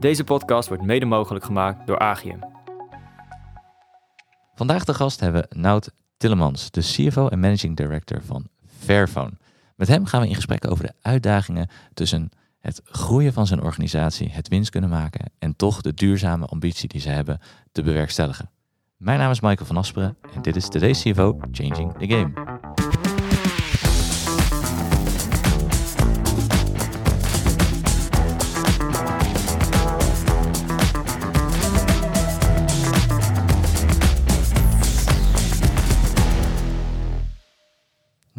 Deze podcast wordt mede mogelijk gemaakt door Agium. Vandaag de gast hebben we Nout Tillemans, de CFO en Managing Director van Fairphone. Met hem gaan we in gesprek over de uitdagingen tussen het groeien van zijn organisatie, het winst kunnen maken en toch de duurzame ambitie die ze hebben te bewerkstelligen. Mijn naam is Michael van Asperen en dit is Today's CFO Changing the Game.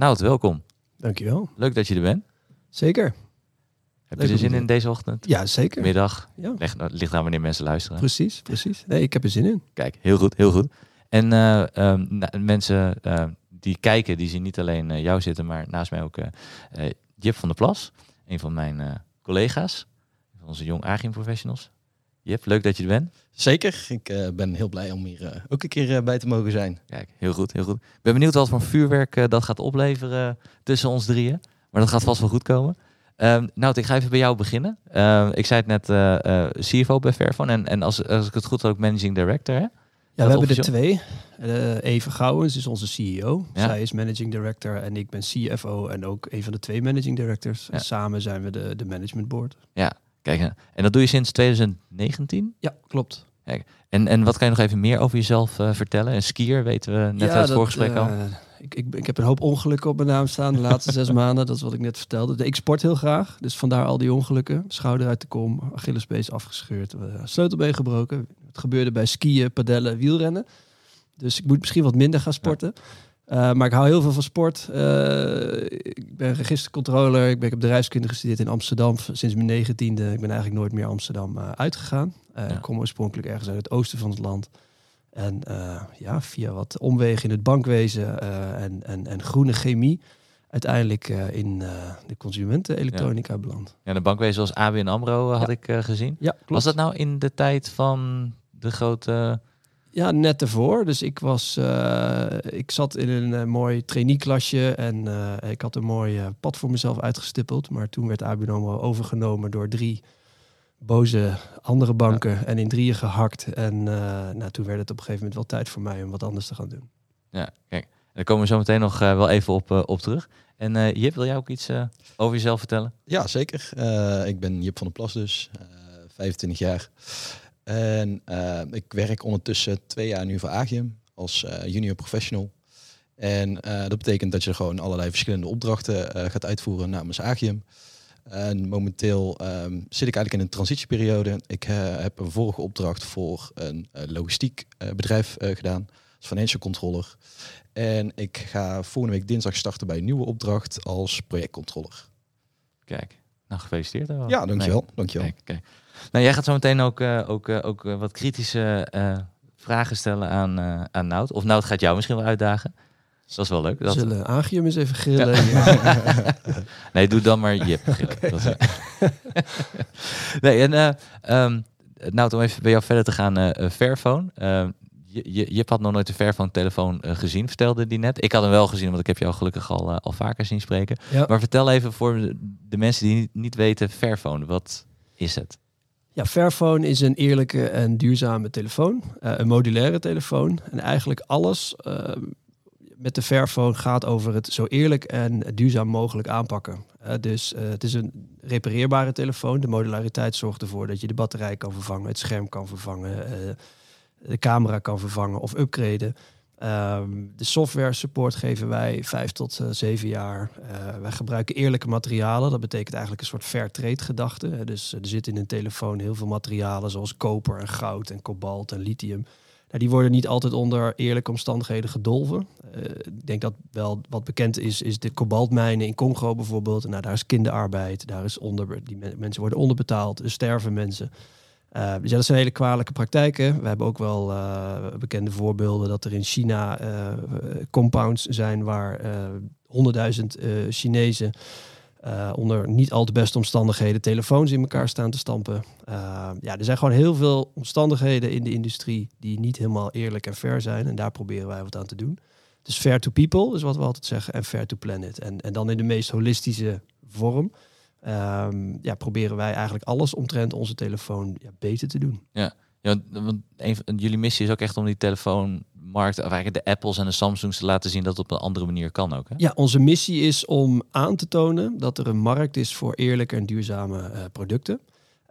Nout, welkom. Dankjewel. Leuk dat je er bent. Zeker. Heb Leuk je er zin in deze ochtend? Ja, zeker. Middag? Ja. Leg, ligt aan wanneer mensen luisteren. Precies, precies. Nee, ik heb er zin in. Kijk, heel goed, heel goed. En eh, ehm, nou, mensen eh, die kijken, die zien niet alleen eh, jou zitten, maar naast mij ook Jip van der Plas, een van mijn collega's, van onze jong Agim professionals. Jip, leuk dat je er bent. Zeker, ik eh, ben heel blij om hier eh, ook een keer eh, bij te mogen zijn. Kijk, heel goed, heel goed. Ik ben benieuwd wat voor vuurwerk dat gaat opleveren tussen ons drieën. Maar dat gaat vast wel goed komen. Ehm nou, ik ga even bij jou beginnen. Ehm, ik zei het net, eh, eh, CFO bij Fairphone. En, en als, als ik het goed heb, ook Managing Director. Hè? Ja, we hebben er twee. Eh Eve Gouwens is onze CEO. Ja. Zij is managing director en ik ben CFO en ook een van de twee managing directors. Ja. En samen zijn we de, de management board. Kijk, en dat doe je sinds 2019. Ja, klopt. En, en wat kan je nog even meer over jezelf eh, vertellen? Een skier, weten we net ja, uit het voorgesprek al. eh, ik, ik, ik heb een hoop ongelukken op mijn naam staan de laatste zes maanden. Dat is wat ik net vertelde. Ik sport heel graag, dus vandaar al die ongelukken. Schouder uit de kom, Achillespees afgescheurd, eh, sleutelbeen gebroken. Het gebeurde bij skiën, padellen, wielrennen. Dus ik moet misschien wat minder gaan sporten. Eh, maar ik hou heel veel van sport. Eh, ik ben registercontroller. Ik ben ik heb bedrijfskunde gestudeerd in Amsterdam sinds mijn negentiende. Ik ben eigenlijk nooit meer Amsterdam eh, uitgegaan. Ja. Ik kom oorspronkelijk ergens uit het oosten van het land. En ja, via wat omwegen in het bankwezen en, en, en groene chemie, uiteindelijk in de consumentenelektronica beland. Ja, de bankwezen zoals ABN AMRO had Ja. ik gezien. Ja, klopt. Was dat nou in de tijd van de grote... Ja, net ervoor. Dus ik was, eh, ik zat in een eh, mooi traineeklasje en eh, ik had een mooi pad voor mezelf uitgestippeld. Maar toen werd ABN AMRO overgenomen door drie boze andere banken en in drieën gehakt. En eh, nou, toen werd het op een gegeven moment wel tijd voor mij om wat anders te gaan doen. Ja, kijk. Daar komen we zo meteen nog wel even op, op terug. En eh, Jip, wil jij ook iets eh, over jezelf vertellen? Ja, zeker. Eh, ik ben Jip van der Plas dus, eh 25 jaar. En eh, ik werk ondertussen twee jaar nu voor Agium als eh, junior professional. En eh, dat betekent dat je gewoon allerlei verschillende opdrachten gaat uitvoeren namens Agium. En momenteel ehm, zit ik eigenlijk in een transitieperiode. Ik heb een vorige opdracht voor een logistiek bedrijf gedaan als financial controller. En ik ga volgende week dinsdag starten bij een nieuwe opdracht als projectcontroller. Kijk, nou gefeliciteerd. wel. Ja, dankjewel. dankjewel. Kijk, kijk. Nou, jij gaat zo meteen ook, eh, ook, eh, ook eh, wat kritische vragen stellen aan, aan Nout. Of Nout gaat jou misschien wel uitdagen. Dus dat is wel leuk. Dat, zullen Agium eens even grillen. nee, doe dan maar Jip. Is- nee, en ehm, Nout, om even bij jou verder te gaan. Fairphone. Ehm, je, Jip had nog nooit een Fairphone-telefoon gezien, vertelde die net. Ik had hem wel gezien, want ik heb jou gelukkig al, al vaker zien spreken. Ja. Maar vertel even voor de, mensen die niet, niet weten, Fairphone, wat is het? Ja, Fairphone is een eerlijke en duurzame telefoon. eh, een modulaire telefoon. En eigenlijk alles eh, met de Fairphone gaat over het zo eerlijk en duurzaam mogelijk aanpakken. Eh, dus het is een repareerbare telefoon. De modulariteit zorgt ervoor dat je de batterij kan vervangen, het scherm kan vervangen, de camera kan vervangen of upgraden. Ehm, de software support geven wij vijf tot eh, zeven jaar. Eh, wij gebruiken eerlijke materialen. Dat betekent eigenlijk een soort fair trade gedachte. Dus eh, er zitten in een telefoon heel veel materialen zoals koper en goud en kobalt en lithium. Nou, die worden niet altijd onder eerlijke omstandigheden gedolven. Ik denk dat wel wat bekend is, is de kobaltmijnen in Congo bijvoorbeeld. Nou, daar is kinderarbeid, daar is onder, die men- mensen worden onderbetaald, er sterven mensen. Eh, ja, dat zijn hele kwalijke praktijken. We hebben ook wel eh, bekende voorbeelden dat er in China eh, compounds zijn waar honderdduizend Chinezen onder niet al te beste omstandigheden telefoons in elkaar staan te stampen. Ja, er zijn gewoon heel veel omstandigheden in de industrie die niet helemaal eerlijk en fair zijn. En daar proberen wij wat aan te doen. Dus fair to people is wat we altijd zeggen en fair to planet. En, en dan in de meest holistische vorm. Ehm, ja, proberen wij eigenlijk alles omtrent onze telefoon ja, beter te doen. Ja, want een van, jullie missie is ook echt om die telefoonmarkt, of eigenlijk de Apples en de Samsungs te laten zien dat het op een andere manier kan ook. Hè? Ja, onze missie is om aan te tonen dat er een markt is voor eerlijke en duurzame uh, producten.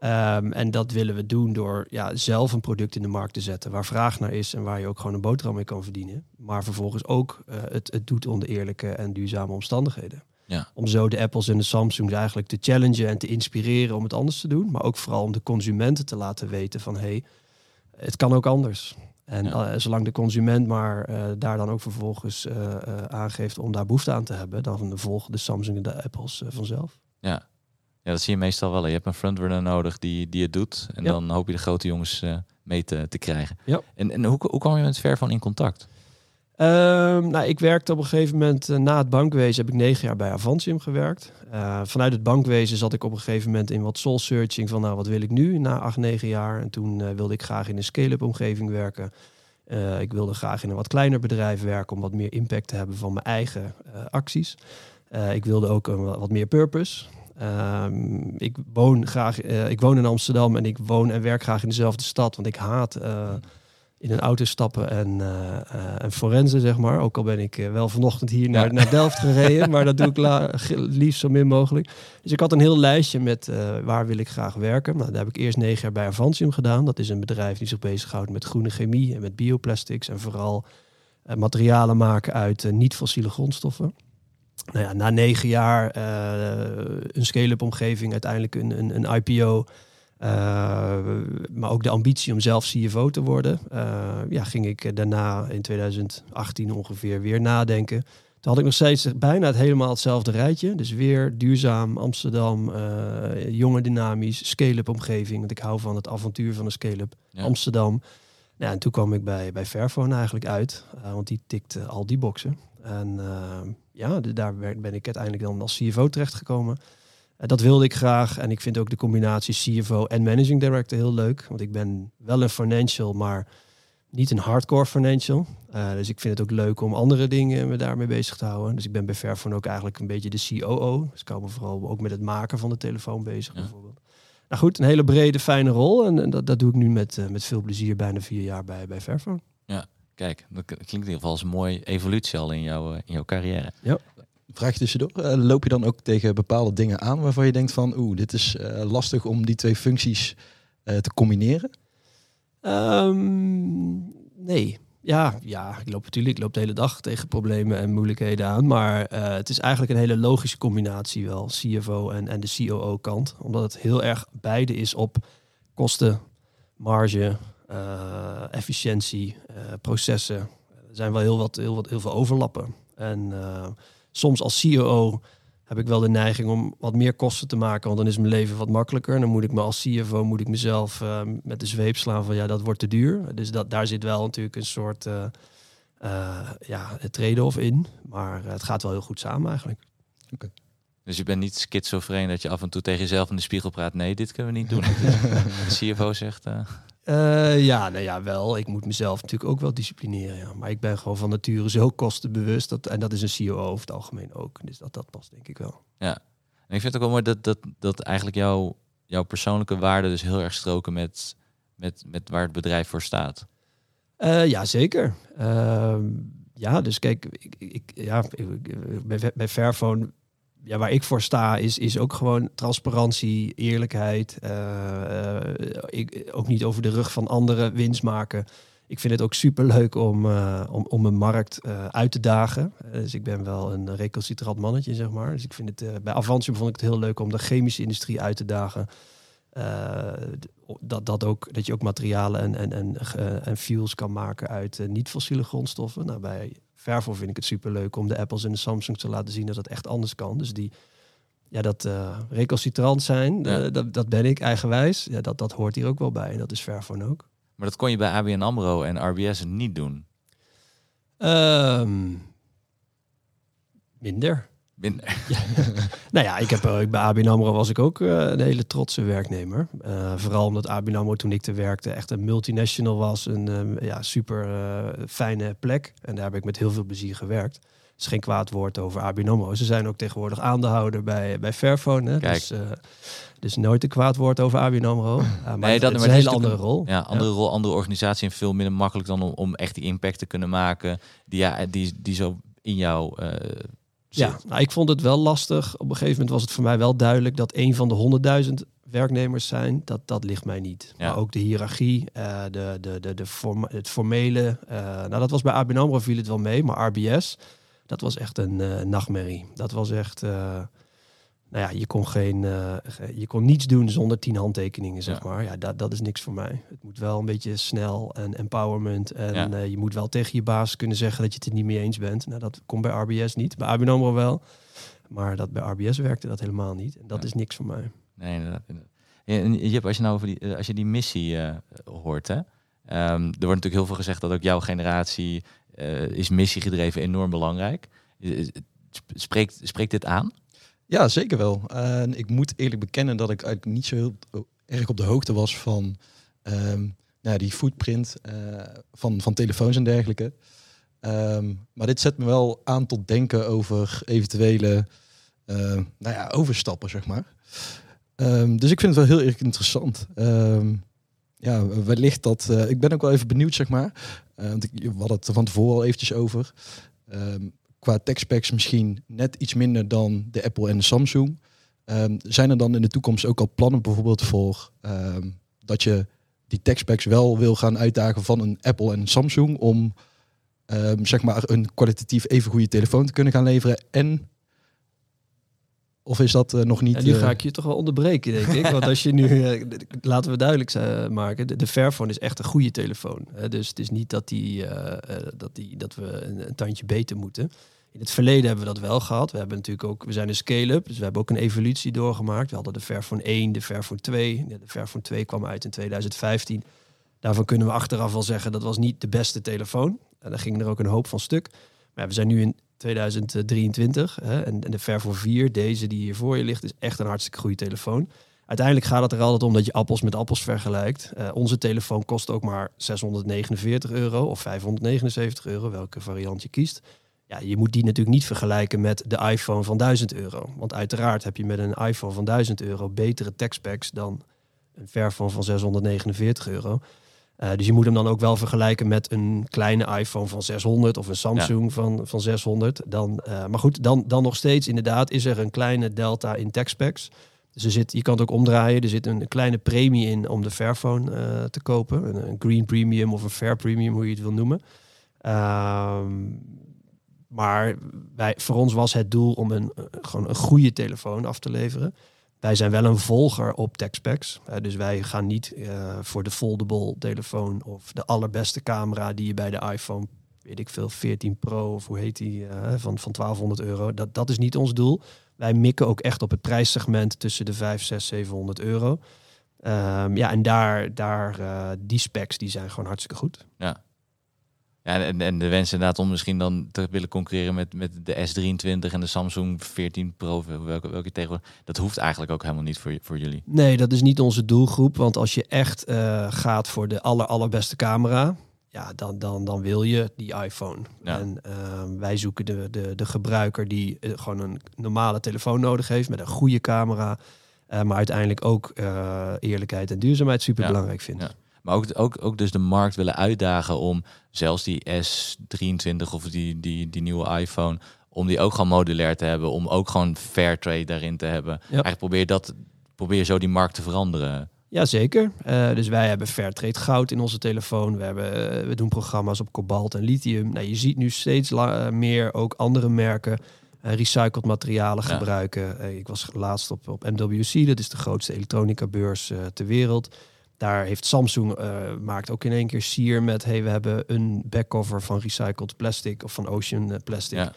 Um, en dat willen we doen door ja, zelf een product in de markt te zetten waar vraag naar is en waar je ook gewoon een boterham mee kan verdienen. Maar vervolgens ook uh, het, het doet onder eerlijke en duurzame omstandigheden. Ja. Om zo de Apples en de Samsungs eigenlijk te challengen en te inspireren om het anders te doen. Maar ook vooral om de consumenten te laten weten van hé, hey, het kan ook anders. En ja. uh, zolang de consument maar uh, daar dan ook vervolgens uh, aangeeft om daar behoefte aan te hebben, dan volgen de Samsung en de Apples vanzelf. Ja. ja, dat zie je meestal wel. Je hebt een frontrunner nodig die, die het doet. En ja. dan hoop je de grote jongens mee te, te krijgen. Ja. En, en hoe, hoe kwam je met ver van in contact? Um, nou, ik werkte op een gegeven moment uh, na het bankwezen heb ik negen jaar bij Avantium gewerkt. Uh, vanuit het bankwezen zat ik op een gegeven moment in wat soul searching van nou wat wil ik nu na acht, negen jaar. En toen uh, wilde ik graag in een scale-up omgeving werken. ik wilde graag in een wat kleiner bedrijf werken om wat meer impact te hebben van mijn eigen acties. ik wilde ook wat meer purpose. Um, ik woon graag, ik woon in Amsterdam en ik woon en werk graag in dezelfde stad, want ik haat in een auto stappen en, uh, uh, en forensen, zeg maar. Ook al ben ik uh, wel vanochtend hier naar, ja. naar Delft gereden, maar dat doe ik la, liefst zo min mogelijk. Dus ik had een heel lijstje met waar wil ik graag werken. Nou, daar heb ik eerst negen jaar bij Avantium gedaan. Dat is een bedrijf die zich bezighoudt met groene chemie en met bioplastics en vooral materialen maken uit niet-fossiele grondstoffen. Nou ja, na negen jaar een scale-up omgeving, uiteindelijk een, een, een IPO... Uh, maar ook de ambitie om zelf CFO te worden. Uh, ja, ging ik daarna in 2018 ongeveer weer nadenken. Toen had ik nog steeds bijna het helemaal hetzelfde rijtje. Dus weer duurzaam, Amsterdam, uh, jonge dynamisch, scale-up omgeving. Want ik hou van het avontuur van een scale-up. Ja. Amsterdam. Nou, en toen kwam ik bij, bij Fairphone eigenlijk uit. want die tikte al die boxen. En ja, daar ben ik uiteindelijk dan als CFO terechtgekomen. Uh, dat wilde ik graag. En ik vind ook de combinatie CFO en Managing Director heel leuk. Want ik ben wel een financial, maar niet een hardcore financial. Uh, dus ik vind het ook leuk om andere dingen me daarmee bezig te houden. Dus ik ben bij Fairphone ook eigenlijk een beetje de COO. Dus ik hou me vooral ook met het maken van de telefoon bezig ja. bijvoorbeeld. Nou goed, een hele brede, fijne rol. En, en dat, dat doe ik nu met, uh, met veel plezier, bijna vier jaar bij, bij Fairphone. Ja, kijk, dat klinkt in ieder geval als een mooie evolutie al in, jouw in jouw carrière. Ja. Vraag tussendoor. Uh, loop je dan ook tegen bepaalde dingen aan waarvan je denkt van oeh, dit is uh, lastig om die twee functies uh, te combineren? Um, nee. Ja, ja, ik loop natuurlijk ik loop de hele dag tegen problemen en moeilijkheden aan. Maar het is eigenlijk een hele logische combinatie wel, CFO en, en de COO kant. Omdat het heel erg beide is op kosten, marge, efficiëntie, processen. Er zijn wel heel, wat, heel, wat, heel veel overlappen. En soms als COO heb ik wel de neiging om wat meer kosten te maken, want dan is mijn leven wat makkelijker. En dan moet ik me als CFO moet ik mezelf uh, met de zweep slaan van ja, dat wordt te duur. Dus dat, daar zit wel natuurlijk een soort uh, uh, ja, trade-off in. Maar het gaat wel heel goed samen eigenlijk. Okay. Dus je bent niet schizofreen dat je af en toe tegen jezelf in de spiegel praat. Nee, dit kunnen we niet doen. de CFO zegt. Uh, ja, nou ja, wel. Ik moet mezelf natuurlijk ook wel disciplineren. Ja. Maar ik ben gewoon van nature zo kostenbewust. Dat, en dat is een CEO over het algemeen ook. Dus dat, dat past denk ik wel. Ja, en ik vind het ook wel mooi dat, dat, dat eigenlijk jouw, jouw persoonlijke waarden dus heel erg stroken met, met, met waar het bedrijf voor staat. Uh, ja, zeker. Uh, ja, dus kijk, ik, ik, ja, bij, bij Fairphone ja, waar ik voor sta, is, is ook gewoon transparantie, eerlijkheid. Uh, ik, ook niet over de rug van anderen winst maken. Ik vind het ook super leuk om, uh, om, om een markt uit te dagen. dus ik ben wel een recalcitrant mannetje, zeg maar. Dus ik vind het bij Avantium vond ik het heel leuk om de chemische industrie uit te dagen. dat, dat, ook, dat je ook materialen en, en, en, en fuels kan maken uit niet-fossiele grondstoffen. Nou, bij Vervo vind ik het super leuk om de Apples en de Samsung te laten zien dat het echt anders kan. Dus die, ja, dat uh, recalcitrant zijn, ja. uh, dat, dat ben ik eigenwijs. Ja, dat, dat hoort hier ook wel bij en dat is Vervo ook. Maar dat kon je bij ABN AMRO en RBS niet doen? Um, minder. Minder. Ja. nou ja, ik heb uh, bij ABN AMRO was ik ook uh, een hele trotse werknemer. Uh, vooral omdat ABN AMRO toen ik te werkte echt een multinational was. Een ja, super fijne plek. En daar heb ik met heel veel plezier gewerkt. is geen kwaad woord over ABN AMRO. Ze zijn ook tegenwoordig aandeelhouder bij, bij Fairphone. Hè? Kijk. Dus, eh, dus nooit een kwaad woord over ABN AMRO. Uh, maar Nee, het, dat- het is een hele andere rol. Ja, andere rol, andere organisatie en veel minder makkelijk dan om, om echt die impact te kunnen maken die, ja, die, die zo in jou eh zit. Ja, nou, ik vond het wel lastig. Op een gegeven moment was het voor mij wel duidelijk dat een van de honderdduizend werknemers zijn. Dat, dat ligt mij niet. Ja. Maar ook de hiërarchie, eh, de, de, de, de form, het formele. eh, nou, dat was bij ABN AMRO viel het wel mee, maar RBS, dat was echt een eh, nachtmerrie. Dat was echt... nou ja, je kon, geen, eh, je kon niets doen zonder tien handtekeningen, zeg Ja. maar. Ja, dat, dat is niks voor mij. Het moet wel een beetje snel en empowerment. En Ja. eh, je moet wel tegen je baas kunnen zeggen dat je het er niet mee eens bent. Nou, dat komt bij RBS niet. Bij ABN AMRO wel. Maar dat bij RBS werkte dat helemaal niet. En dat Ja. is niks voor mij. Nee, inderdaad. En Jip, als je nou over die, eh, als je die missie hoort, hè? Ehm, er wordt natuurlijk heel veel gezegd dat ook jouw generatie is missiegedreven enorm belangrijk. Sp- Spreekt, spreekt dit aan? Ja, zeker wel. Ik moet eerlijk bekennen dat ik eigenlijk niet zo heel erg op de hoogte was van ehm, nou, die footprint eh, van, van telefoons en dergelijke. Ehm, maar dit zet me wel aan tot denken over eventuele eh, nou ja, overstappen, zeg maar. Ehm, dus ik vind het wel heel erg interessant. Ja, wellicht dat... eh, ik ben ook wel even benieuwd, zeg maar. Want ik, we hadden het er van tevoren al eventjes over. Qua tech misschien net iets minder dan de Apple en de Samsung. Ehm, zijn er dan in de toekomst ook al plannen bijvoorbeeld voor ehm, dat je die tech wel wil gaan uitdagen van een Apple en een Samsung om ehm, zeg maar een kwalitatief even goede telefoon te kunnen gaan leveren en of is dat eh, nog niet? En nu eh, ga ik je toch wel onderbreken, denk ik. Want als je nu, eh, laten we duidelijk maken, de, de Fairphone is echt een goede telefoon. Hè? Dus het is niet dat, die, dat, die, dat we een, een tandje beter moeten. In het verleden hebben we dat wel gehad. We hebben natuurlijk ook, we zijn een scale-up, dus we hebben ook een evolutie doorgemaakt. We hadden de Fairphone 1, de Fairphone 2. Ja, De Fairphone 2 kwam uit in 2015. Daarvan kunnen we achteraf wel zeggen dat was niet de beste telefoon. En daar ging er ook een hoop van stuk. Maar we zijn nu in 2023 hè, en, en de Fairphone 4, deze die hier voor je ligt, is echt een hartstikke goede telefoon. Uiteindelijk gaat het er altijd om dat je appels met appels vergelijkt. Eh, onze telefoon kost ook maar 649 euro of 579 euro, welke variant je kiest. Ja, je moet die natuurlijk niet vergelijken met de iPhone van 1000 euro. Want uiteraard heb je met een iPhone van 1000 euro betere tech specs dan een Fairphone van 649 euro. Eh, dus je moet hem dan ook wel vergelijken met een kleine iPhone van 600 of een Samsung van, van 600. Dan, eh, maar goed, dan, dan nog steeds inderdaad is er een kleine delta in tech specs. Dus er zit, je kan het ook omdraaien. Er zit een kleine premie in om de Fairphone eh, te kopen. Een, een Green Premium of een Fair Premium, hoe je het wil noemen. Ehm, maar wij, voor ons was het doel om een, gewoon een goede telefoon af te leveren. Wij zijn wel een volger op tech specs. Eh, dus wij gaan niet eh, voor de foldable telefoon of de allerbeste camera die je bij de iPhone, weet ik veel, 14 Pro of hoe heet die, eh, van, van 1200 euro. Dat, dat is niet ons doel. Wij mikken ook echt op het prijssegment tussen de 5, 6, 700 euro. Ehm, ja, en daar, daar die specs die zijn gewoon hartstikke goed. Ja. Ja, en, en de wens inderdaad om misschien dan te willen concurreren met, met de S23 en de Samsung 14 Pro, welke, welke tegenwoordig. Dat hoeft eigenlijk ook helemaal niet voor, voor jullie. Nee, dat is niet onze doelgroep. Want als je echt eh, gaat voor de aller, allerbeste camera, ja, dan, dan, dan wil je die iPhone. Ja. En ehm, wij zoeken de, de, de gebruiker die eh, gewoon een normale telefoon nodig heeft met een goede camera. eh, maar uiteindelijk ook eh, eerlijkheid en duurzaamheid super belangrijk vindt. Ja. Maar ook, ook, ook dus de markt willen uitdagen om zelfs die S23 of die, die, die nieuwe iPhone, om die ook gewoon modulair te hebben, om ook gewoon fair trade daarin te hebben. Eigenlijk probeer dat, probeer zo die markt te veranderen. Jazeker. Uh, dus wij hebben Fairtrade goud in onze telefoon. We, hebben, uh, we doen programma's op kobalt en lithium. Nou, je ziet nu steeds uh, meer ook andere merken uh, recycled materialen ja. gebruiken. ik was laatst op, op MWC, dat is de grootste elektronica beurs ter wereld. Daar heeft Samsung maakt ook in één keer sier met... hey, we hebben een backcover van recycled plastic of van ocean plastic. Ja.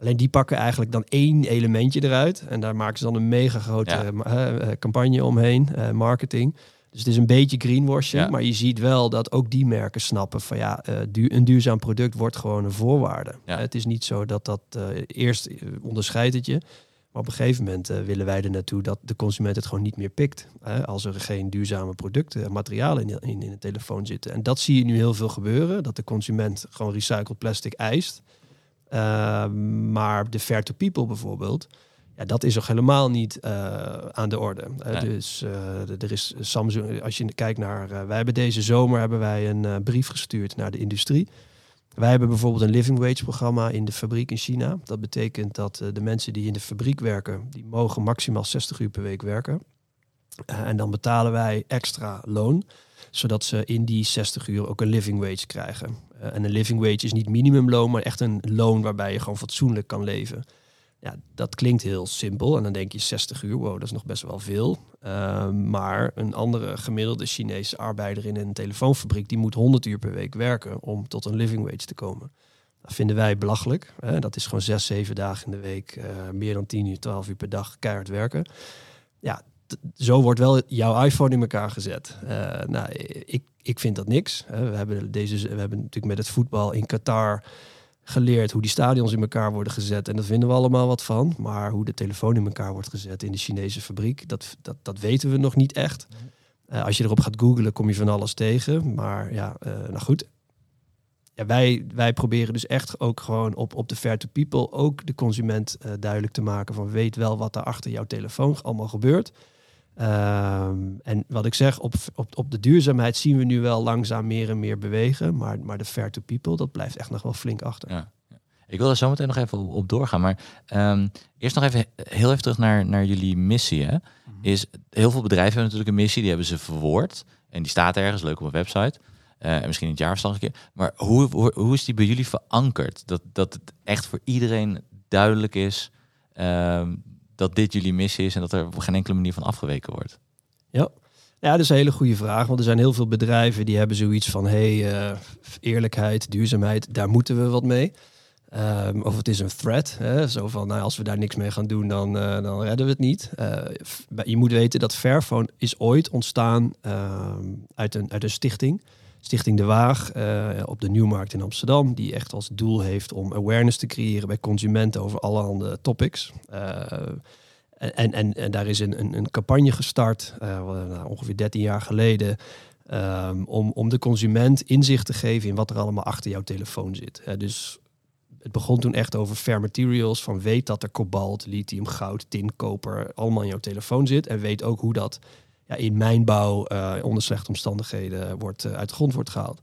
Alleen die pakken eigenlijk dan één elementje eruit. En daar maken ze dan een mega grote ja. uh, campagne omheen, uh, marketing. Dus het is een beetje greenwashing. Ja. Maar je ziet wel dat ook die merken snappen van ja, uh, du een duurzaam product wordt gewoon een voorwaarde. Ja. Het is niet zo dat dat eerst onderscheidt het je. Maar op een gegeven moment willen wij er naartoe dat de consument het gewoon niet meer pikt. als er geen duurzame producten, materialen in, in, in de telefoon zitten. En dat zie je nu heel veel gebeuren. Dat de consument gewoon recycled plastic eist. Uh, maar de fair to people bijvoorbeeld, ja, dat is nog helemaal niet uh, aan de orde. Nee. Dus er is Samsung, als je kijkt naar, wij hebben deze zomer hebben wij een brief gestuurd naar de industrie. Wij hebben bijvoorbeeld een living wage programma in de fabriek in China. Dat betekent dat de mensen die in de fabriek werken, die mogen maximaal 60 uur per week werken. en dan betalen wij extra loon zodat ze in die 60 uur ook een living wage krijgen. Uh, en een living wage is niet minimumloon, maar echt een loon waarbij je gewoon fatsoenlijk kan leven. Ja, dat klinkt heel simpel. En dan denk je 60 uur, wow, dat is nog best wel veel. Uh, maar een andere gemiddelde Chinese arbeider in een telefoonfabriek, die moet 100 uur per week werken om tot een living wage te komen. Dat vinden wij belachelijk. Hè? Dat is gewoon 6, 7 dagen in de week, uh, meer dan 10 uur, 12 uur per dag keihard werken. Ja, zo wordt wel jouw iPhone in elkaar gezet. Uh, nou, ik, ik vind dat niks. we, hebben deze, we hebben natuurlijk met het voetbal in Qatar geleerd hoe die stadions in elkaar worden gezet. En dat vinden we allemaal wat van. Maar hoe de telefoon in elkaar wordt gezet in de Chinese fabriek, dat, dat, dat weten we nog niet echt. Uh, als je erop gaat googlen, kom je van alles tegen. Maar ja, uh, nou goed. Ja, wij, wij proberen dus echt ook gewoon op, op de fair to people ook de consument uh, duidelijk te maken van weet wel wat er achter jouw telefoon allemaal gebeurt. Um, en wat ik zeg, op, op, op de duurzaamheid zien we nu wel langzaam meer en meer bewegen. Maar, maar de fair to people, dat blijft echt nog wel flink achter. Ja. Ik wil er zo meteen nog even op, op doorgaan. Maar um, eerst nog even heel even terug naar, naar jullie missie. Hè? Mm-hmm. Is, heel veel bedrijven hebben natuurlijk een missie, die hebben ze verwoord. En die staat ergens, leuk op een website. Uh, en misschien in het jaarverslag een keer. Maar hoe, hoe, hoe, is die bij jullie verankerd? Dat, dat het echt voor iedereen duidelijk is. Um, dat dit jullie missie is en dat er op geen enkele manier van afgeweken wordt? Ja. Ja, dat is een hele goede vraag. Want er zijn heel veel bedrijven die hebben zoiets van: hé, hey, uh, eerlijkheid, duurzaamheid, daar moeten we wat mee. Um, of het is een threat. Hè? Zo van, nou, als we daar niks mee gaan doen, dan, uh, dan redden we het niet. Uh, je moet weten dat Fairphone is ooit ontstaan uh, uit, een, uit een stichting. Stichting De Waag op de Nieuwmarkt in Amsterdam. Die echt als doel heeft om awareness te creëren bij consumenten over allerhande topics. En, en, en daar is een, een, een campagne gestart, uh, ongeveer 13 jaar geleden, um, om, om de consument inzicht te geven in wat er allemaal achter jouw telefoon zit. Dus het begon toen echt over fair materials, van weet dat er kobalt, lithium, goud, tin, koper allemaal in jouw telefoon zit. En weet ook hoe dat ja, in mijnbouw uh, onder slechte omstandigheden wordt, uit de grond wordt gehaald.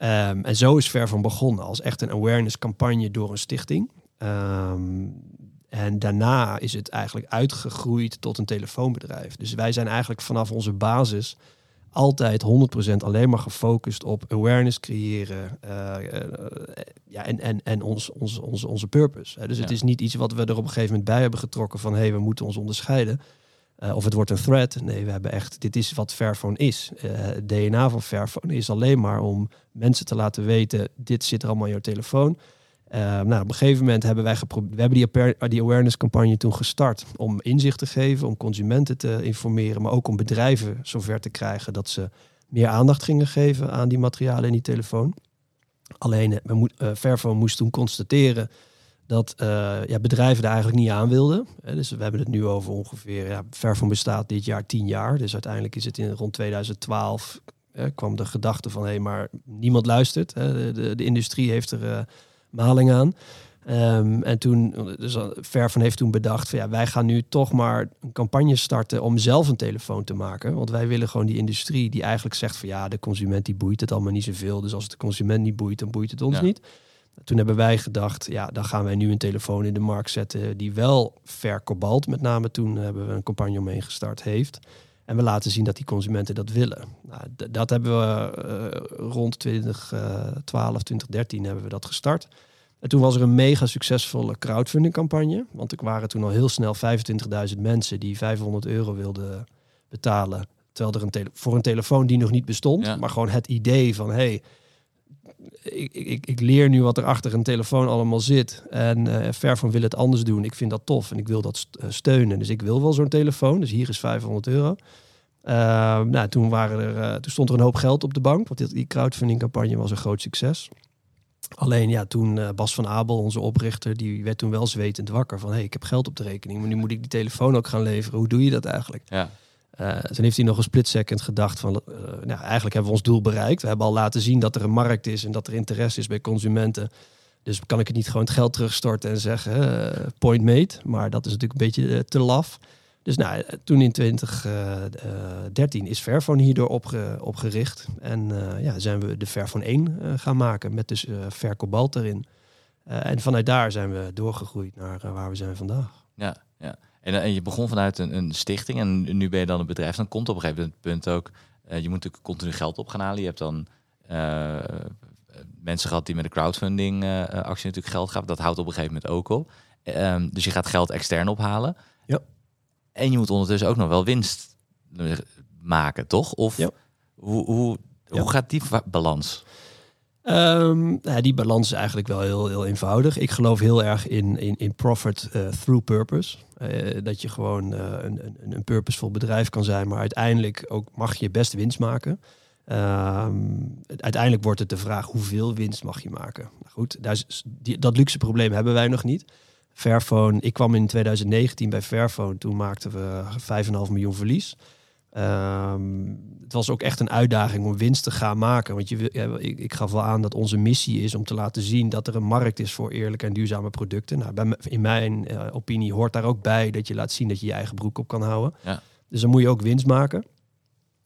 Um, en zo is Ver van begonnen als echt een awareness campagne door een stichting. Um, en daarna is het eigenlijk uitgegroeid tot een telefoonbedrijf. Dus wij zijn eigenlijk vanaf onze basis altijd 100% alleen maar gefocust op awareness creëren uh, uh, ja, en, en, en ons, ons, ons, onze purpose. Dus ja. het is niet iets wat we er op een gegeven moment bij hebben getrokken van hé, hey, we moeten ons onderscheiden. Uh, of het wordt een threat. Nee, we hebben echt, dit is wat Fairphone is. het DNA van Fairphone is alleen maar om mensen te laten weten, dit zit er allemaal in jouw telefoon. Uh, nou, op een gegeven moment hebben wij geprobeerd, we hebben die, awareness campagne toen gestart om inzicht te geven, om consumenten te informeren, maar ook om bedrijven zover te krijgen dat ze meer aandacht gingen geven aan die materialen in die telefoon. Alleen, Fairphone moest toen constateren dat uh, ja, bedrijven daar eigenlijk niet aan wilden. dus we hebben het nu over ongeveer, ja, Fairphone bestaat dit jaar tien jaar, dus uiteindelijk is het in rond 2012 kwam de gedachte van hé, hey, maar niemand luistert. De, de, de, industrie heeft er maling aan. Um, en toen, dus Vervan heeft toen bedacht van ja, wij gaan nu toch maar een campagne starten om zelf een telefoon te maken. Want wij willen gewoon die industrie die eigenlijk zegt van ja, de consument die boeit het allemaal niet zoveel. Dus als het de consument niet boeit, dan boeit het ons ja. niet. Toen hebben wij gedacht, ja, dan gaan wij nu een telefoon in de markt zetten die wel ver kobalt, met name toen hebben we een campagne omheen gestart, heeft. En we laten zien dat die consumenten dat willen. Nou, dat hebben we uh, rond 2012, 2013 hebben we dat gestart. En toen was er een mega succesvolle crowdfunding campagne. Want er waren toen al heel snel 25.000 mensen die 500 euro wilden betalen. Terwijl er een voor een telefoon die nog niet bestond. Ja. Maar gewoon het idee van hey, ik, ik, ik, leer nu wat er achter een telefoon allemaal zit. En uh, Fairphone wil het anders doen. Ik vind dat tof en ik wil dat steunen. Dus ik wil wel zo'n telefoon. Dus hier is 500 euro. Uh, nou, toen, waren er, uh, toen stond er een hoop geld op de bank. Want die crowdfunding campagne was een groot succes. Alleen ja, toen Bas van Abel, onze oprichter, die werd toen wel zwetend wakker van... hé, hey, ik heb geld op de rekening, maar nu moet ik die telefoon ook gaan leveren. Hoe doe je dat eigenlijk? Ja. Uh, toen heeft hij nog een split second gedacht van, uh, nou, eigenlijk hebben we ons doel bereikt. We hebben al laten zien dat er een markt is en dat er interesse is bij consumenten. Dus kan ik het niet gewoon het geld terugstorten en zeggen eh, point made. Maar dat is natuurlijk een beetje eh, te laf. Dus nou, eh, toen in 2013 is Fairphone hierdoor opge, opgericht. En eh, ja, zijn we de Fairphone 1 eh, gaan maken met dus eh Fair Cobalt erin. Eh, en vanuit daar zijn we doorgegroeid naar eh, waar we zijn vandaag. Ja, ja. En, eh, en je begon vanuit een, een stichting en nu ben je dan een bedrijf. Dan komt op een gegeven punt ook, eh, je moet natuurlijk continu geld op gaan halen. Je hebt dan eh, mensen gehad die met de crowdfunding actie natuurlijk geld gaven. Dat houdt op een gegeven moment ook op. Ehm, dus je gaat geld extern ophalen. Ja. En je moet ondertussen ook nog wel winst maken, toch? Of Ja. hoe, hoe, Ja. hoe gaat die balans? Ja, die balans is eigenlijk wel heel, heel eenvoudig. Ik geloof heel erg in, in, in profit eh, through purpose. Eh, dat je gewoon eh, een, een, een purposevol bedrijf kan zijn, maar uiteindelijk ook mag je best winst maken. Ehm, uiteindelijk wordt het de vraag hoeveel winst mag je maken. Nou goed, dat luxe probleem hebben wij nog niet. Fairphone, ik kwam in 2019 bij Fairphone, toen maakten we 5,5 miljoen verlies. Ehm, het was ook echt een uitdaging om winst te gaan maken. Want je, ja, ik, ik gaf wel aan dat onze missie is om te laten zien dat er een markt is voor eerlijke en duurzame producten. Nou, bij, in mijn eh, opinie hoort daar ook bij dat je laat zien dat je je eigen broek op kan houden. Ja. Dus dan moet je ook winst maken.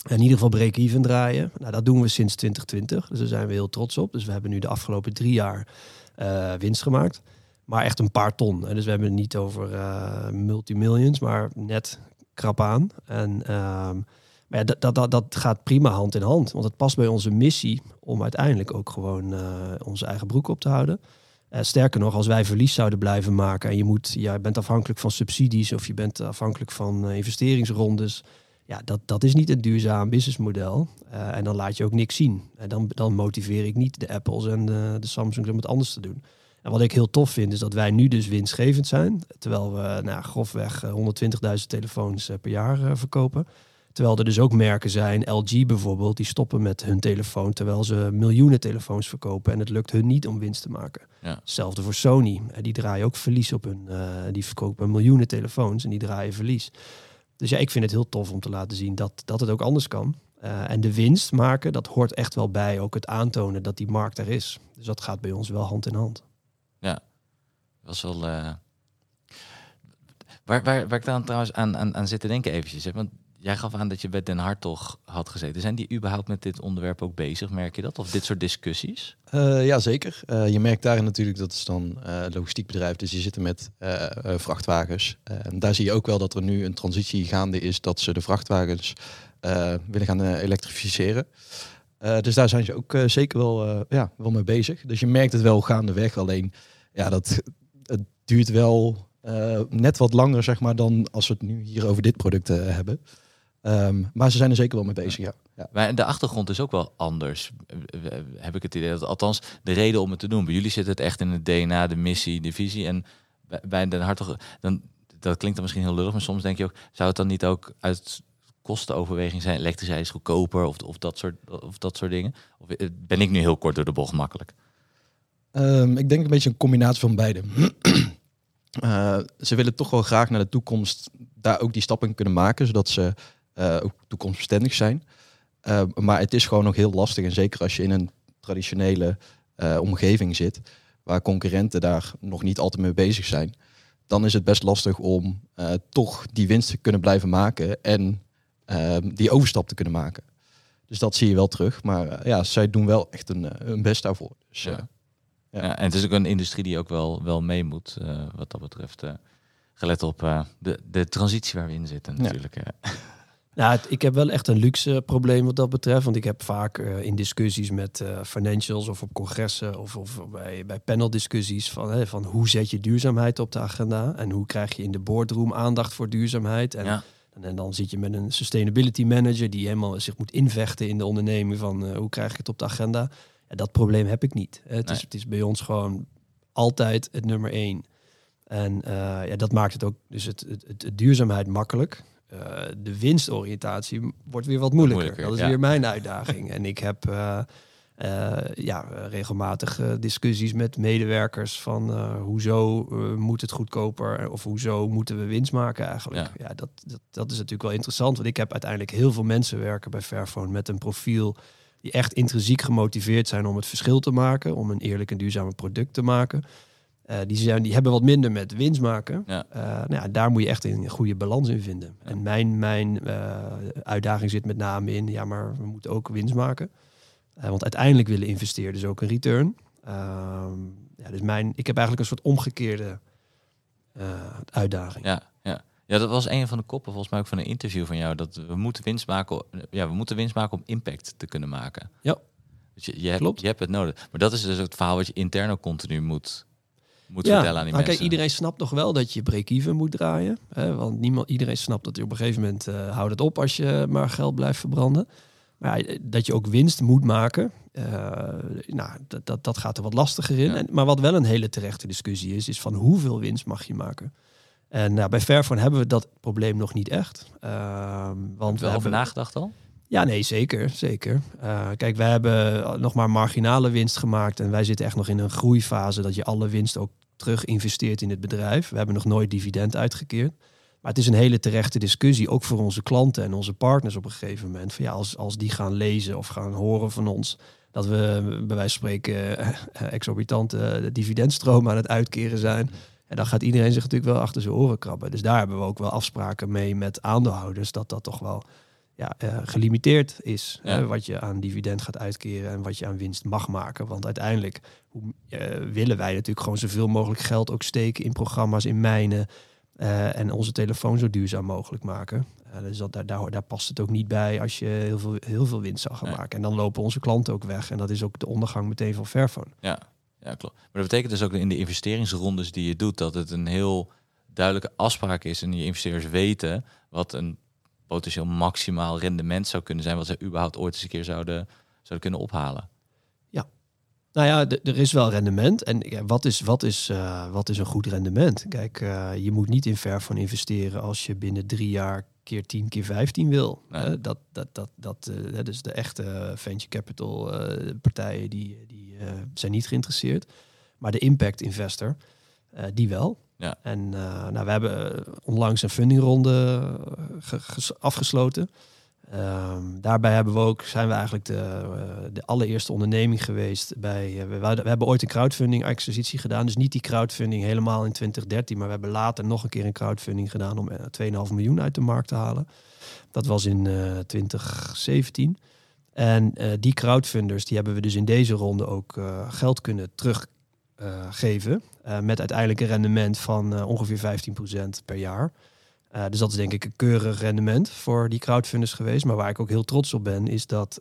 In ieder geval break-even draaien. Nou, dat doen we sinds 2020. Dus daar zijn we heel trots op. Dus we hebben nu de afgelopen drie jaar eh, winst gemaakt. Maar echt een paar ton. Dus we hebben het niet over eh multimillions, maar net krap aan. En ehm, maar ja, dat, dat, dat, gaat prima hand in hand. Want het past bij onze missie om uiteindelijk ook gewoon eh, onze eigen broek op te houden. Eh, sterker nog, als wij verlies zouden blijven maken en je, moet, ja, je bent afhankelijk van subsidies of je bent afhankelijk van eh, investeringsrondes. Ja, dat, dat is niet een duurzaam businessmodel. Eh, en dan laat je ook niks zien. En dan, dan motiveer ik niet de Apples en de, de Samsungs om het anders te doen. En wat ik heel tof vind, is dat wij nu dus winstgevend zijn. Terwijl we nou, grofweg eh, 120.000 telefoons eh, per jaar eh, verkopen. Terwijl er dus ook merken zijn, LG bijvoorbeeld, die stoppen met hun telefoon terwijl ze miljoenen telefoons verkopen en het lukt hun niet om winst te maken. Ja. Hetzelfde voor Sony. Eh, Die draaien ook verlies op hun. eh, die verkopen miljoenen telefoons en die draaien verlies. Dus ja, ik vind het heel tof om te laten zien dat, dat het ook anders kan. Eh, en de winst maken, dat hoort echt wel bij ook het aantonen dat die markt er is. Dus dat gaat bij ons wel hand in hand. Was wel. eh, Waar, waar, waar ik dan trouwens aan, aan, aan zit te denken eventjes. Hè? Want jij gaf aan dat je bij Den Hartog had gezeten. Zijn die überhaupt met dit onderwerp ook bezig? Merk je dat? Of dit soort discussies? Eh, ja, zeker. Eh, je merkt daarin natuurlijk, dat is dan eh logistiek bedrijf, dus die zitten met eh, eh, vrachtwagens. En daar zie je ook wel dat er nu een transitie gaande is dat ze de vrachtwagens willen gaan elektrificeren. Dus daar zijn ze ook zeker wel, ja, wel mee bezig. Dus je merkt het wel gaandeweg. Alleen, ja, dat, het duurt wel eh, net wat langer, zeg maar, dan als we het nu hier over dit product eh, hebben. Ehm, maar ze zijn er zeker wel mee bezig, ja. ja. Maar de achtergrond is ook wel anders. eh, Heb ik het idee. Dat, althans, de reden om het te doen. Bij jullie zit het echt in het DNA, de missie, de visie. En bij- Den Hartog, dan, dat klinkt dan misschien heel lullig, maar soms denk je ook, zou het dan niet ook uit kostenoverweging zijn? Elektriciteit is goedkoper of, of, dat, soort, of dat soort dingen? Of ben ik nu heel kort door de bocht makkelijk? Ehm, ik denk een beetje een combinatie van beide. Eh, ze willen toch wel graag naar de toekomst daar ook die stappen kunnen maken, zodat ze eh, ook toekomstbestendig zijn. Eh, maar het is gewoon nog heel lastig. En zeker als je in een traditionele omgeving zit, waar concurrenten daar nog niet altijd mee bezig zijn, dan is het best lastig om toch die winst te kunnen blijven maken en ehm, die overstap te kunnen maken. Dus dat zie je wel terug. Maar ja, zij doen wel echt een, hun best daarvoor. Dus, Ja. Ja. Ja. en het is ook een industrie die ook wel, wel mee moet, eh, wat dat betreft. eh, gelet op eh, de, de transitie waar we in zitten Ja. natuurlijk. eh. Nou, het- ik heb wel echt een luxe probleem wat dat betreft. Want ik heb vaak in discussies met financials of op congressen of, of bij, bij paneldiscussies van, hè, van hoe zet je duurzaamheid op de agenda en hoe krijg je in de boardroom aandacht voor duurzaamheid. En, Ja. en, dan zit je met een sustainability manager die helemaal zich moet invechten in de onderneming van hoe krijg ik het op de agenda. Dat probleem heb ik niet. Het, Nee. is, het is bij ons gewoon altijd het nummer één. En eh, ja, dat maakt het ook dus het, het, het, het duurzaamheid makkelijk. Eh, de winstoriëntatie wordt weer wat moeilijker. Moeilijker, dat is ja. weer mijn uitdaging. en ik heb eh, ja, regelmatig discussies met medewerkers van hoezo moet het goedkoper of hoezo moeten we winst maken eigenlijk. Ja, dat, dat, dat is natuurlijk wel interessant, want ik heb uiteindelijk heel veel mensen werken bij Fairphone met een profiel die echt intrinsiek gemotiveerd zijn om het verschil te maken, om een eerlijk en duurzaam product te maken. Eh, die, zijn, die hebben wat minder met winst maken. Ja. Eh, nou ja, daar moet je echt een goede balans in vinden. En mijn, mijn eh, uitdaging zit met name in, ja, maar we moeten ook winst maken. Want uiteindelijk willen investeerders ook een return. Ehm, ja, dus mijn, ik heb eigenlijk een soort omgekeerde uitdaging. Ja, ja. dat was een van de koppen volgens mij ook van een interview van jou. Dat we moeten winst maken, ja, we moeten winst maken om impact te kunnen maken. Ja. Dus je, je, hebt, Klopt. je hebt het nodig. Maar dat is dus het verhaal wat je intern ook continu moet, moet Ja, vertellen aan die nou, mensen. kijk, iedereen snapt nog wel dat je break-even moet draaien. Hè, want niemand, iedereen snapt dat je op een gegeven moment eh, houdt het op als je maar geld blijft verbranden. Maar ja, dat je ook winst moet maken, eh, nou, dat, dat, dat gaat er wat lastiger in. Ja. En, maar wat wel een hele terechte discussie is, is van hoeveel winst mag je maken? En nou, bij Fairphone hebben we dat probleem nog niet echt. Heb want we over hebben, nagedacht al? ja, nee, zeker. zeker. Eh, kijk, wij hebben nog maar marginale winst gemaakt. En wij zitten echt nog in een groeifase dat je alle winst ook terug investeert in het bedrijf. We hebben nog nooit dividend uitgekeerd. Maar het is een hele terechte discussie, ook voor onze klanten en onze partners op een gegeven moment. Van ja, als, als die gaan lezen of gaan horen van ons dat we bij wijze van spreken eh, exorbitante dividendstromen aan het uitkeren zijn. En dan gaat iedereen zich natuurlijk wel achter zijn oren krabben. Dus daar hebben we ook wel afspraken mee met aandeelhouders dat dat toch wel ja, eh, gelimiteerd is. Ja. hè, wat je aan dividend gaat uitkeren en wat je aan winst mag maken. Want uiteindelijk hoe, eh, willen wij natuurlijk gewoon zoveel mogelijk geld ook steken in programma's, in mijnen. eh, en onze telefoon zo duurzaam mogelijk maken. Dus dat, daar, daar, daar past het ook niet bij als je heel veel, heel veel winst zou gaan maken. En dan lopen onze klanten ook weg. En dat is ook de ondergang meteen van Fairphone. Ja, ja, klopt. Maar dat betekent dus ook in de investeringsrondes die je doet, dat het een heel duidelijke afspraak is en je investeerders weten wat een potentieel maximaal rendement zou kunnen zijn, wat ze überhaupt ooit eens een keer zouden, zouden kunnen ophalen. Nou ja, er is wel rendement. En ja, wat, is, wat, is, eh, wat is een goed rendement? Kijk, eh, je moet niet in Fairphone investeren als je binnen drie jaar keer 10, keer 15 wil. Nee. Eh, dat, dat, dat, dat, eh, dat is de echte venture capital eh, partijen die, die eh, zijn niet geïnteresseerd. Maar de impact investor, eh, die wel. Ja. En eh, nou, we hebben onlangs een fundingronde ge- ges- afgesloten. Ehm, daarbij hebben we ook, zijn we eigenlijk de, de allereerste onderneming geweest bij. we, hebben ooit een crowdfunding acquisitie gedaan. Dus niet die crowdfunding helemaal in 2013, maar we hebben later nog een keer een crowdfunding gedaan om eh, 2,5 miljoen uit de markt te halen. Dat was in eh 2017. En eh, die crowdfunders, die hebben we dus in deze ronde ook eh, geld kunnen teruggeven. eh met uiteindelijk een rendement van ongeveer 15% per jaar. Dus dat is denk ik een keurig rendement voor die crowdfunders geweest. Maar waar ik ook heel trots op ben, is dat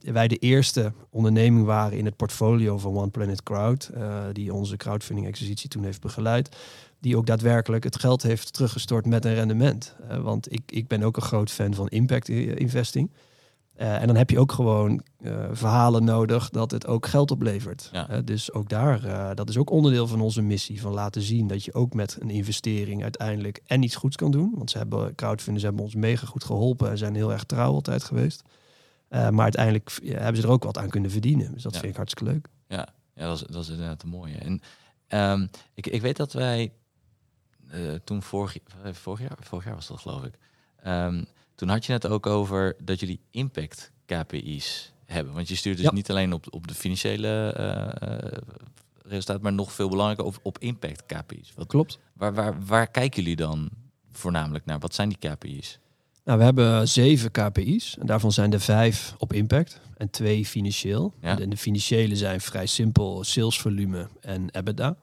wij de eerste onderneming waren in het portfolio van One Planet Crowd, die onze crowdfunding exercitie toen heeft begeleid, die ook daadwerkelijk het geld heeft teruggestort met een rendement. Want ik, ik ben ook een groot fan van impact investing. Eh, en dan heb je ook gewoon eh, verhalen nodig dat het ook geld oplevert. Ja. Eh, dus ook daar, dat is ook onderdeel van onze missie. Van laten zien dat je ook met een investering uiteindelijk en iets goeds kan doen. Want ze hebben, crowdfunders hebben ons mega goed geholpen en zijn heel erg trouw altijd geweest. Maar uiteindelijk ja, hebben ze er ook wat aan kunnen verdienen. Dus dat Ja. vind ik hartstikke leuk. Ja, ja dat, is, dat is inderdaad een mooie. En ehm, ik, ik weet dat wij toen vorig, vorig jaar, vorig jaar was dat geloof ik. Ehm, toen had je het ook over dat jullie impact KPI's hebben. Want je stuurt dus Ja. niet alleen op, op de financiële eh, eh, resultaat, maar nog veel belangrijker op, op impact KPI's. Wat, Klopt. waar, waar, waar kijken jullie dan voornamelijk naar? Wat zijn die KPI's? Nou, we hebben zeven KPI's. En daarvan zijn er vijf op impact en twee financieel. Ja. En de financiële zijn vrij simpel, salesvolume en EBITDA.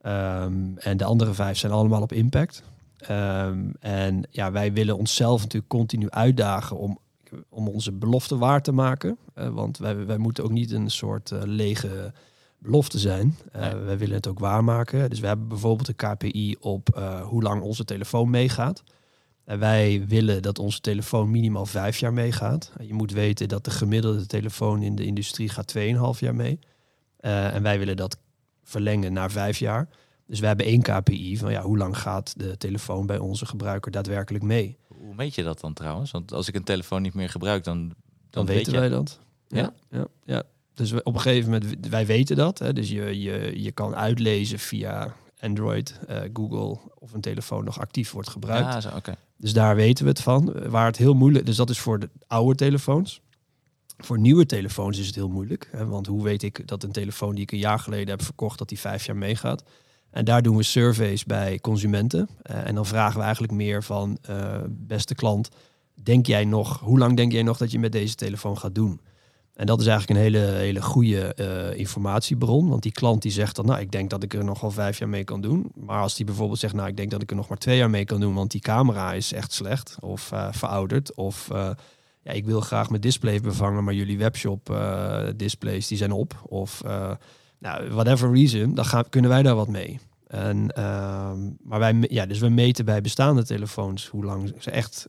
Ehm, en de andere vijf zijn allemaal op impact. Ehm, en ja, wij willen onszelf natuurlijk continu uitdagen om, om onze belofte waar te maken. Eh, want wij, wij moeten ook niet een soort eh, lege belofte zijn. Eh, Nee. Wij willen het ook waarmaken. Dus we hebben bijvoorbeeld een KPI op hoe lang onze telefoon meegaat. En wij willen dat onze telefoon minimaal vijf jaar meegaat. Je moet weten dat de gemiddelde telefoon in de industrie gaat 2,5 jaar mee. En wij willen dat verlengen naar vijf jaar. Dus we hebben één KPI van ja, hoe lang gaat de telefoon bij onze gebruiker daadwerkelijk mee? Hoe meet je dat dan trouwens? Want als ik een telefoon niet meer gebruik, dan, dan, weten wij dat. Ja? Ja, ja, ja. Dus op een gegeven moment, wij weten dat. Hè, dus je, je, je kan uitlezen via Android, eh, Google of een telefoon nog actief wordt gebruikt. Ja, zo, oké. Dus daar weten we het van. Waar het heel moeilijk, dus dat is voor de oude telefoons. Voor nieuwe telefoons is het heel moeilijk. Hè, want hoe weet ik dat een telefoon die ik een jaar geleden heb verkocht, dat die vijf jaar meegaat? En daar doen we surveys bij consumenten. Eh, en dan vragen we eigenlijk meer van, eh, beste klant, denk jij nog, hoe lang denk jij nog dat je met deze telefoon gaat doen? En dat is eigenlijk een hele, hele goede eh, informatiebron. Want die klant die zegt dan, nou, ik denk dat ik er nog wel vijf jaar mee kan doen. Maar als die bijvoorbeeld zegt, nou, ik denk dat ik er nog maar twee jaar mee kan doen, want die camera is echt slecht of verouderd. Of ja, ik wil graag mijn display vervangen, maar jullie webshop displays die zijn op. Of nou, whatever reason, dan gaan, kunnen wij daar wat mee. En, ehm, maar wij, ja, dus we meten bij bestaande telefoons hoe lang ze echt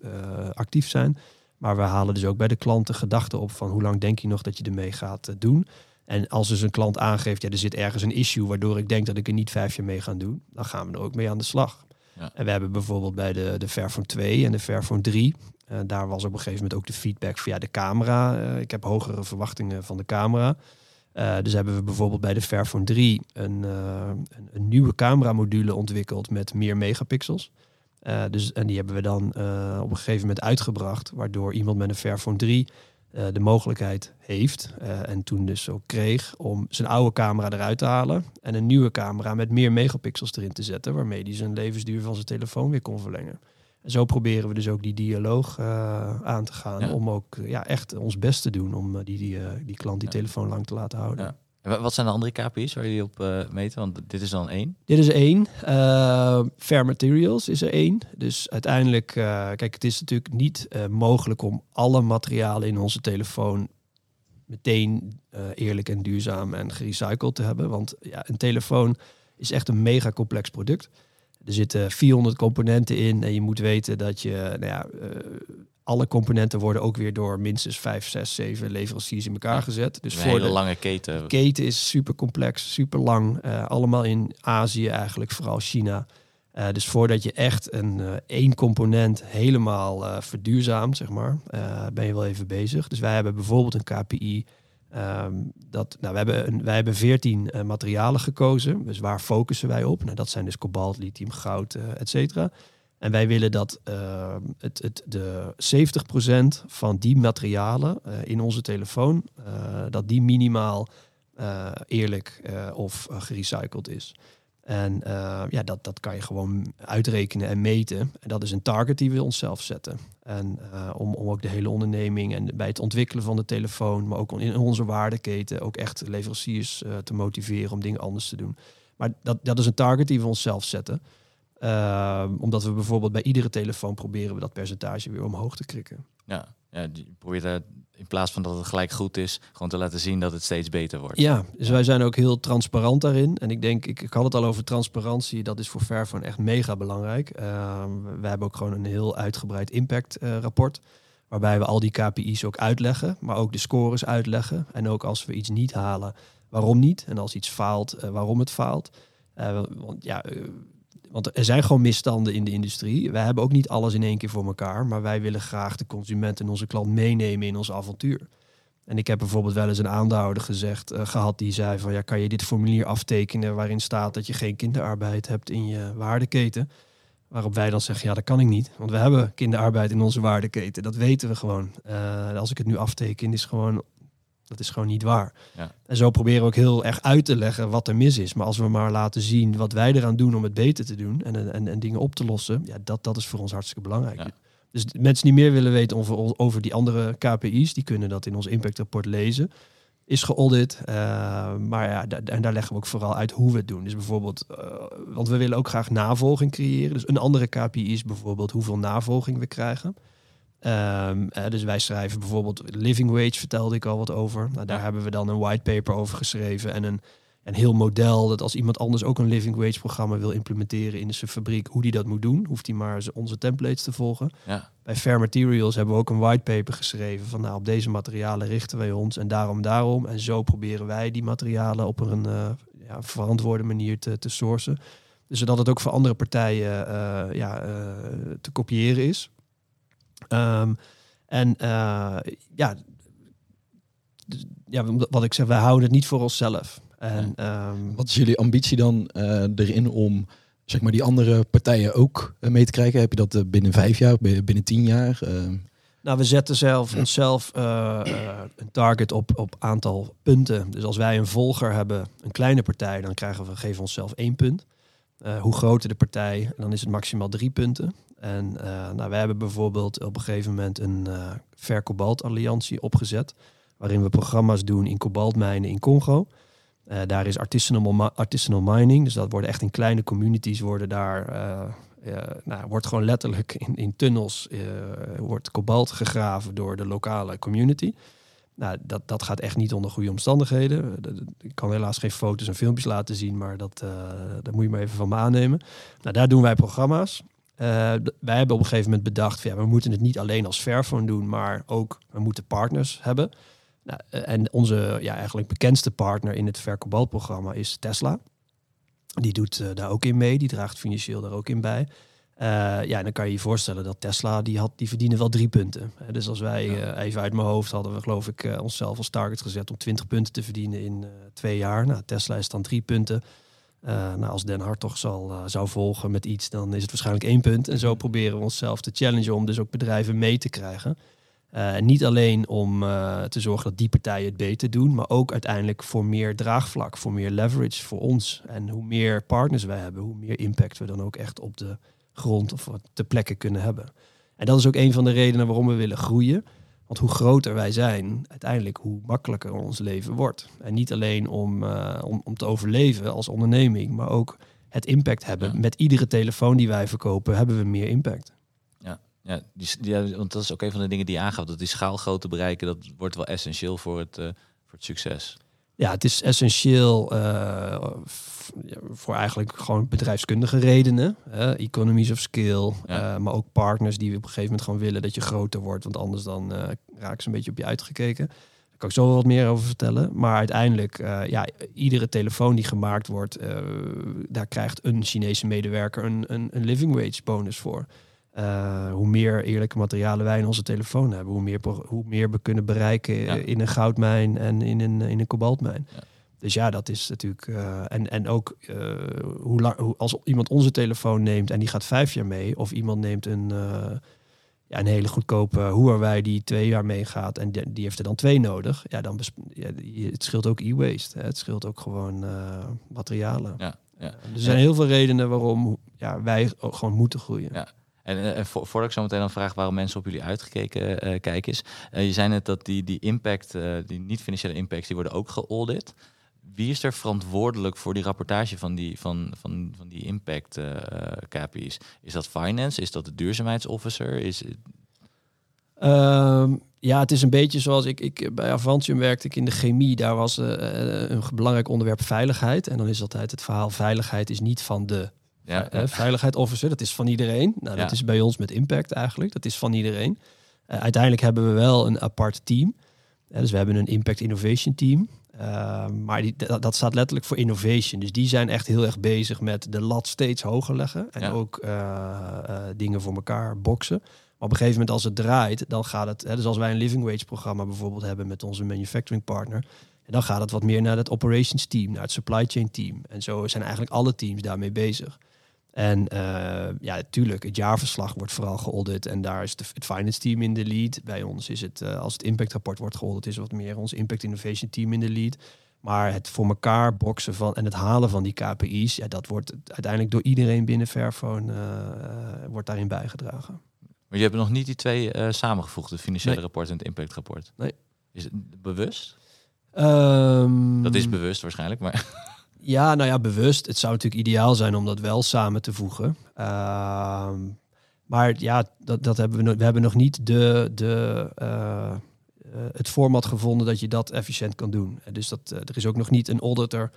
actief zijn. Maar we halen dus ook bij de klanten gedachten op van hoe lang denk je nog dat je ermee gaat uh, doen. En als dus een klant aangeeft, ja, er zit ergens een issue waardoor ik denk dat ik er niet vijf jaar mee ga doen, dan gaan we er ook mee aan de slag. Ja. En we hebben bijvoorbeeld bij de, de Fairphone 2 en de Fairphone 3, uh, daar was op een gegeven moment ook de feedback via de camera. Ik heb hogere verwachtingen van de camera. Uh, dus hebben we bijvoorbeeld bij de Fairphone 3 een, een, een nieuwe cameramodule ontwikkeld met meer megapixels. Uh, dus, en die hebben we dan uh, op een gegeven moment uitgebracht, waardoor iemand met een Fairphone 3 uh, de mogelijkheid heeft en toen dus ook kreeg om zijn oude camera eruit te halen en een nieuwe camera met meer megapixels erin te zetten, waarmee hij zijn levensduur van zijn telefoon weer kon verlengen. En zo proberen we dus ook die dialoog aan te gaan ja. om ook ja, echt ons best te doen om die, die, die klant die ja. telefoon lang te laten houden. Ja. Wat zijn de andere KPI's waar jullie op uh, meten? Want dit is dan één. Dit is één. Uh, fair materials is er één. Dus uiteindelijk, uh, kijk, het is natuurlijk niet mogelijk om alle materialen in onze telefoon meteen eerlijk en duurzaam en gerecycled te hebben. Want ja, een telefoon is echt een mega complex product. Er zitten 400 componenten in en je moet weten dat je nou ja, alle componenten worden ook weer door minstens 5, 6, 7 leveranciers in elkaar gezet. Dus een voor hele de lange keten. De keten is super complex, super lang. Uh, allemaal in Azië eigenlijk, vooral China. Uh, dus voordat je echt een uh, één component helemaal verduurzaamt, zeg maar, ben je wel even bezig. Dus wij hebben bijvoorbeeld een KPI. Um, dat, nou, we hebben, een, wij hebben 14 materialen gekozen. Dus waar focussen wij op? Nou, dat zijn dus kobalt, lithium, goud, cetera. En wij willen dat uh, het, het, de 70% van die materialen uh, in onze telefoon, uh, dat die minimaal eerlijk of gerecycled is. En ja, dat, dat kan je gewoon uitrekenen en meten. En dat is een target die we onszelf zetten. En om, om ook de hele onderneming en bij het ontwikkelen van de telefoon, maar ook in onze waardeketen, ook echt leveranciers te motiveren om dingen anders te doen. Maar dat, dat is een target die we onszelf zetten. Omdat we bijvoorbeeld bij iedere telefoon proberen we dat percentage weer omhoog te krikken. Ja, ja je probeert er in plaats van dat het gelijk goed is, gewoon te laten zien dat het steeds beter wordt. Ja, dus wij zijn ook heel transparant daarin. En ik denk, ik, had het al over transparantie, dat is voor Fairphone echt mega belangrijk. Uh, we hebben ook gewoon een heel uitgebreid impact uh, rapport. Waarbij we al die KPI's ook uitleggen, maar ook de scores uitleggen. En ook als we iets niet halen, waarom niet? En als iets faalt, uh, waarom het faalt. Uh, want ja, want er zijn gewoon misstanden in de industrie. Wij hebben ook niet alles in één keer voor elkaar. Maar wij willen graag de consument en onze klant meenemen in ons avontuur. En ik heb bijvoorbeeld wel eens een aandeelhouder gezegd, uh, gehad die zei van ja, kan je dit formulier aftekenen waarin staat dat je geen kinderarbeid hebt in je waardeketen? Waarop wij dan zeggen, ja, dat kan ik niet. Want we hebben kinderarbeid in onze waardeketen. Dat weten we gewoon. Uh, als ik het nu afteken, is gewoon dat is gewoon niet waar. Ja. En zo proberen we ook heel erg uit te leggen wat er mis is. Maar als we maar laten zien wat wij eraan doen om het beter te doen en, en, en dingen op te lossen, ja, dat, dat is voor ons hartstikke belangrijk. Ja. Dus mensen die meer willen weten over, over die andere KPI's, die kunnen dat in ons impactrapport lezen. Is geaudit, uh, maar ja, en daar leggen we ook vooral uit hoe we het doen. Dus bijvoorbeeld, uh, want we willen ook graag navolging creëren. Dus een andere KPI is bijvoorbeeld hoeveel navolging we krijgen. Um, uh, dus wij schrijven bijvoorbeeld living wage, vertelde ik al wat over. Nou, daar ja. hebben we dan een whitepaper over geschreven en een, een heel model dat als iemand anders ook een living wage programma wil implementeren in zijn fabriek, hoe die dat moet doen, hoeft hij maar onze templates te volgen. Ja. Bij Fair Materials hebben we ook een whitepaper geschreven van nou op deze materialen richten wij ons en daarom daarom. En zo proberen wij die materialen op een uh, ja, verantwoorde manier te, te sourcen. Dus zodat het ook voor andere partijen uh, ja, te kopiëren is. Um, en uh, ja, ja, wat ik zeg, wij houden het niet voor onszelf. En, ja. um, wat is jullie ambitie dan uh, erin om zeg maar, die andere partijen ook uh, mee te krijgen? Heb je dat binnen vijf jaar, binnen tien jaar? Nou, we zetten zelf onszelf een getarget op, op aantal punten. Dus als wij een volger hebben, een kleine partij, dan krijgen we, geven we onszelf één punt. Uh, hoe groter de partij, dan is het maximaal drie punten. En uh, nou, wij hebben bijvoorbeeld op een gegeven moment een uh, Ver Cobalt Alliantie opgezet. Waarin we programma's doen in kobaltmijnen in Congo. Uh, daar is artisanal, artisanal mining. Dus dat worden echt in kleine communities worden daar. nou, wordt gewoon letterlijk in, in tunnels wordt kobalt gegraven door de lokale community. Nou, dat, dat gaat echt niet onder goede omstandigheden. Ik kan helaas geen foto's en filmpjes laten zien, maar dat, dat moet je maar even van me aannemen. Nou, daar doen wij programma's. Uh, wij hebben op een gegeven moment bedacht, ja, we moeten het niet alleen als Fairphone doen, maar ook we moeten partners hebben. Nou, uh, en onze ja, eigenlijk bekendste partner in het Verkobalt-programma is Tesla. Die doet uh, daar ook in mee, die draagt financieel daar ook in bij. ja, en dan kan je je voorstellen dat Tesla, die, had, die verdienen wel drie punten. dus als wij, ja. even uit mijn hoofd, hadden we geloof ik onszelf als target gezet om 20 punten te verdienen in twee jaar. Nou, Tesla is dan drie punten. Uh, nou, als Den Hartog zal, uh, zou volgen met iets, dan is het waarschijnlijk één punt. En zo proberen we onszelf te challengen om dus ook bedrijven mee te krijgen. Uh, niet alleen om te zorgen dat die partijen het beter doen, maar ook uiteindelijk voor meer draagvlak, voor meer leverage voor ons. En hoe meer partners wij hebben, hoe meer impact we dan ook echt op de grond of te plekken kunnen hebben. En dat is ook een van de redenen waarom we willen groeien. Want hoe groter wij zijn, uiteindelijk hoe makkelijker ons leven wordt. En niet alleen om, uh, om, om te overleven als onderneming, maar ook het impact hebben. Ja. Met iedere telefoon die wij verkopen, hebben we meer impact. Ja, ja, die, want dat is ook een van de dingen die je aangaf. Dat die schaalgrootte bereiken, dat wordt wel essentieel voor het, uh, voor het succes. Ja, het is essentieel uh, voor eigenlijk gewoon bedrijfskundige redenen. Uh, economies of skill, ja. uh, maar ook partners die op een gegeven moment gewoon willen dat je groter wordt. Want anders dan uh, raken ze een beetje op je uitgekeken. Daar kan ik zo wel wat meer over vertellen. Maar uiteindelijk, ja, iedere telefoon die gemaakt wordt, daar krijgt een Chinese medewerker een, een, een living wage bonus voor. Uh, hoe meer eerlijke materialen wij in onze telefoon hebben, hoe meer, hoe meer we kunnen bereiken ja. in een goudmijn en in een, in een kobaltmijn. Ja. Dus ja, dat is natuurlijk. Uh, en, en ook uh, hoe lang, hoe, als iemand onze telefoon neemt en die gaat vijf jaar mee, of iemand neemt een, ja, een hele goedkope Huawei die twee jaar meegaat en die, die, heeft er dan twee nodig, ja, dan ja, het scheelt ook e-waste. Het scheelt ook gewoon materialen. Ja, ja. Er zijn heel veel redenen waarom ja, wij gewoon moeten groeien. Ja. En, en voor, voordat ik zo meteen dan vraag waarom mensen op jullie uitgekeken uh, kijken is. Uh, je zei net dat die, die impact, die niet-financiële impacts, die worden ook geaudit. Wie is er verantwoordelijk voor die rapportage van die, van, van, van die impact KPI's? Is dat finance? Is dat de duurzaamheidsofficer? Is um, ja, het is een beetje zoals ik, ik bij Avantium werkte ik in de chemie. Daar was een belangrijk onderwerp veiligheid. En dan is altijd het verhaal veiligheid is niet van de ja, ja. veiligheid officer, dat is van iedereen. Nou, dat is bij ons met impact eigenlijk. Dat is van iedereen. Uh, uiteindelijk hebben we wel een apart team. Uh, dus we hebben een impact innovation team. Uh, maar die, dat, dat, staat letterlijk voor innovation. Dus die zijn echt heel erg bezig met de lat steeds hoger leggen. En ook dingen voor elkaar boksen. Maar op een gegeven moment als het draait, dan gaat het... Hè, dus als wij een living wage programma bijvoorbeeld hebben met onze manufacturing partner... En dan gaat het wat meer naar het operations team, naar het supply chain team. En zo zijn eigenlijk alle teams daarmee bezig. En uh, ja, natuurlijk, het jaarverslag wordt vooral geaudit en daar is de, het finance team in de lead. Bij ons is het, uh, als het impactrapport wordt geaudit, is wat meer ons impact innovation team in de lead. Maar het voor elkaar boksen van en het halen van die KPI's, ja, dat wordt uiteindelijk door iedereen binnen Fairphone uh, wordt daarin bijgedragen. Maar je hebt nog niet die twee samengevoegd, het financiële nee. rapport en het impactrapport. Nee. Is het bewust? Um, dat is bewust waarschijnlijk, maar. Ja, nou ja, bewust. Het zou natuurlijk ideaal zijn om dat wel samen te voegen. Uh, maar ja, dat, dat hebben we, nog, we hebben nog niet de, de, uh, het format gevonden dat je dat efficiënt kan doen. Dus dat, er is ook nog niet een auditor,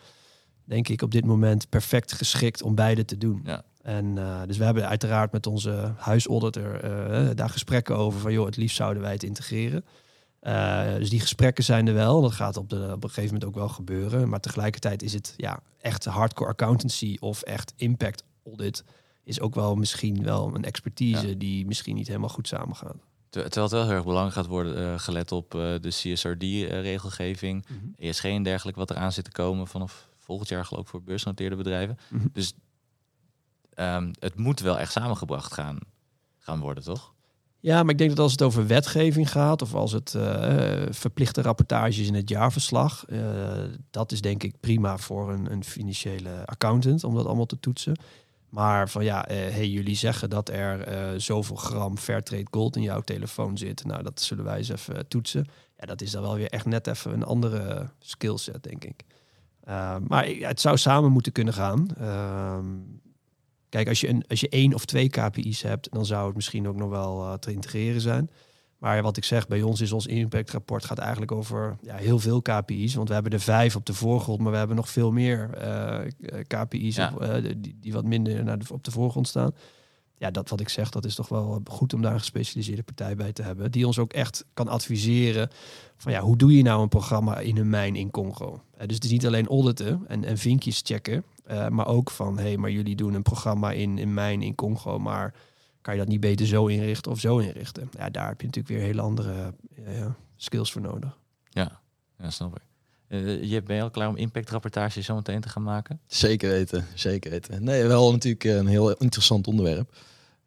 denk ik, op dit moment perfect geschikt om beide te doen. Ja. En dus we hebben uiteraard met onze huisauditor daar gesprekken over van, joh, het liefst zouden wij het integreren. Uh, dus die gesprekken zijn er wel. Dat gaat op, de, op een gegeven moment ook wel gebeuren. Maar tegelijkertijd is het ja, echt hardcore accountancy of echt impact audit. Is ook wel misschien wel een expertise ja. die misschien niet helemaal goed samengaat. Terwijl het wel heel erg belangrijk gaat worden uh, gelet op uh, de CSRD-regelgeving, mm -hmm. ESG en dergelijke, wat eraan zit te komen vanaf volgend jaar geloof ik voor beursgenoteerde bedrijven. Mm -hmm. Dus um, het moet wel echt samengebracht gaan, gaan worden, toch? Ja, maar ik denk dat als het over wetgeving gaat of als het uh, verplichte rapportages in het jaarverslag, uh, dat is denk ik prima voor een, een, financiële accountant om dat allemaal te toetsen. Maar van ja, uh, hey, jullie zeggen dat er zoveel gram Fairtrade Gold in jouw telefoon zit. Nou, dat zullen wij eens even toetsen. Ja, dat is dan wel weer echt net even een andere skillset, denk ik. maar het zou samen moeten kunnen gaan. Kijk, als je, een, als je één of twee KPI's hebt, dan zou het misschien ook nog wel uh, te integreren zijn. Maar wat ik zeg, bij ons is ons impactrapport gaat eigenlijk over ja, heel veel KPI's. Want we hebben er vijf op de voorgrond, maar we hebben nog veel meer uh, eh, KPI's op, uh, die, die, wat minder naar de, op de voorgrond staan. Ja, dat wat ik zeg, dat is toch wel goed om daar een gespecialiseerde partij bij te hebben. Die ons ook echt kan adviseren van ja, hoe doe je nou een programma in een mijn in Congo? dus het is niet alleen auditen en, en vinkjes checken. Uh, maar ook van, hé, hey, maar jullie doen een programma in, in mijn in Congo, maar kan je dat niet beter zo inrichten of zo inrichten? Ja, daar heb je natuurlijk weer hele andere uh, skills voor nodig. Ja, ja snap ik. Uh, je ben je al klaar om impactrapportages zo meteen te gaan maken? Zeker weten, zeker weten. Nee, wel natuurlijk een heel interessant onderwerp.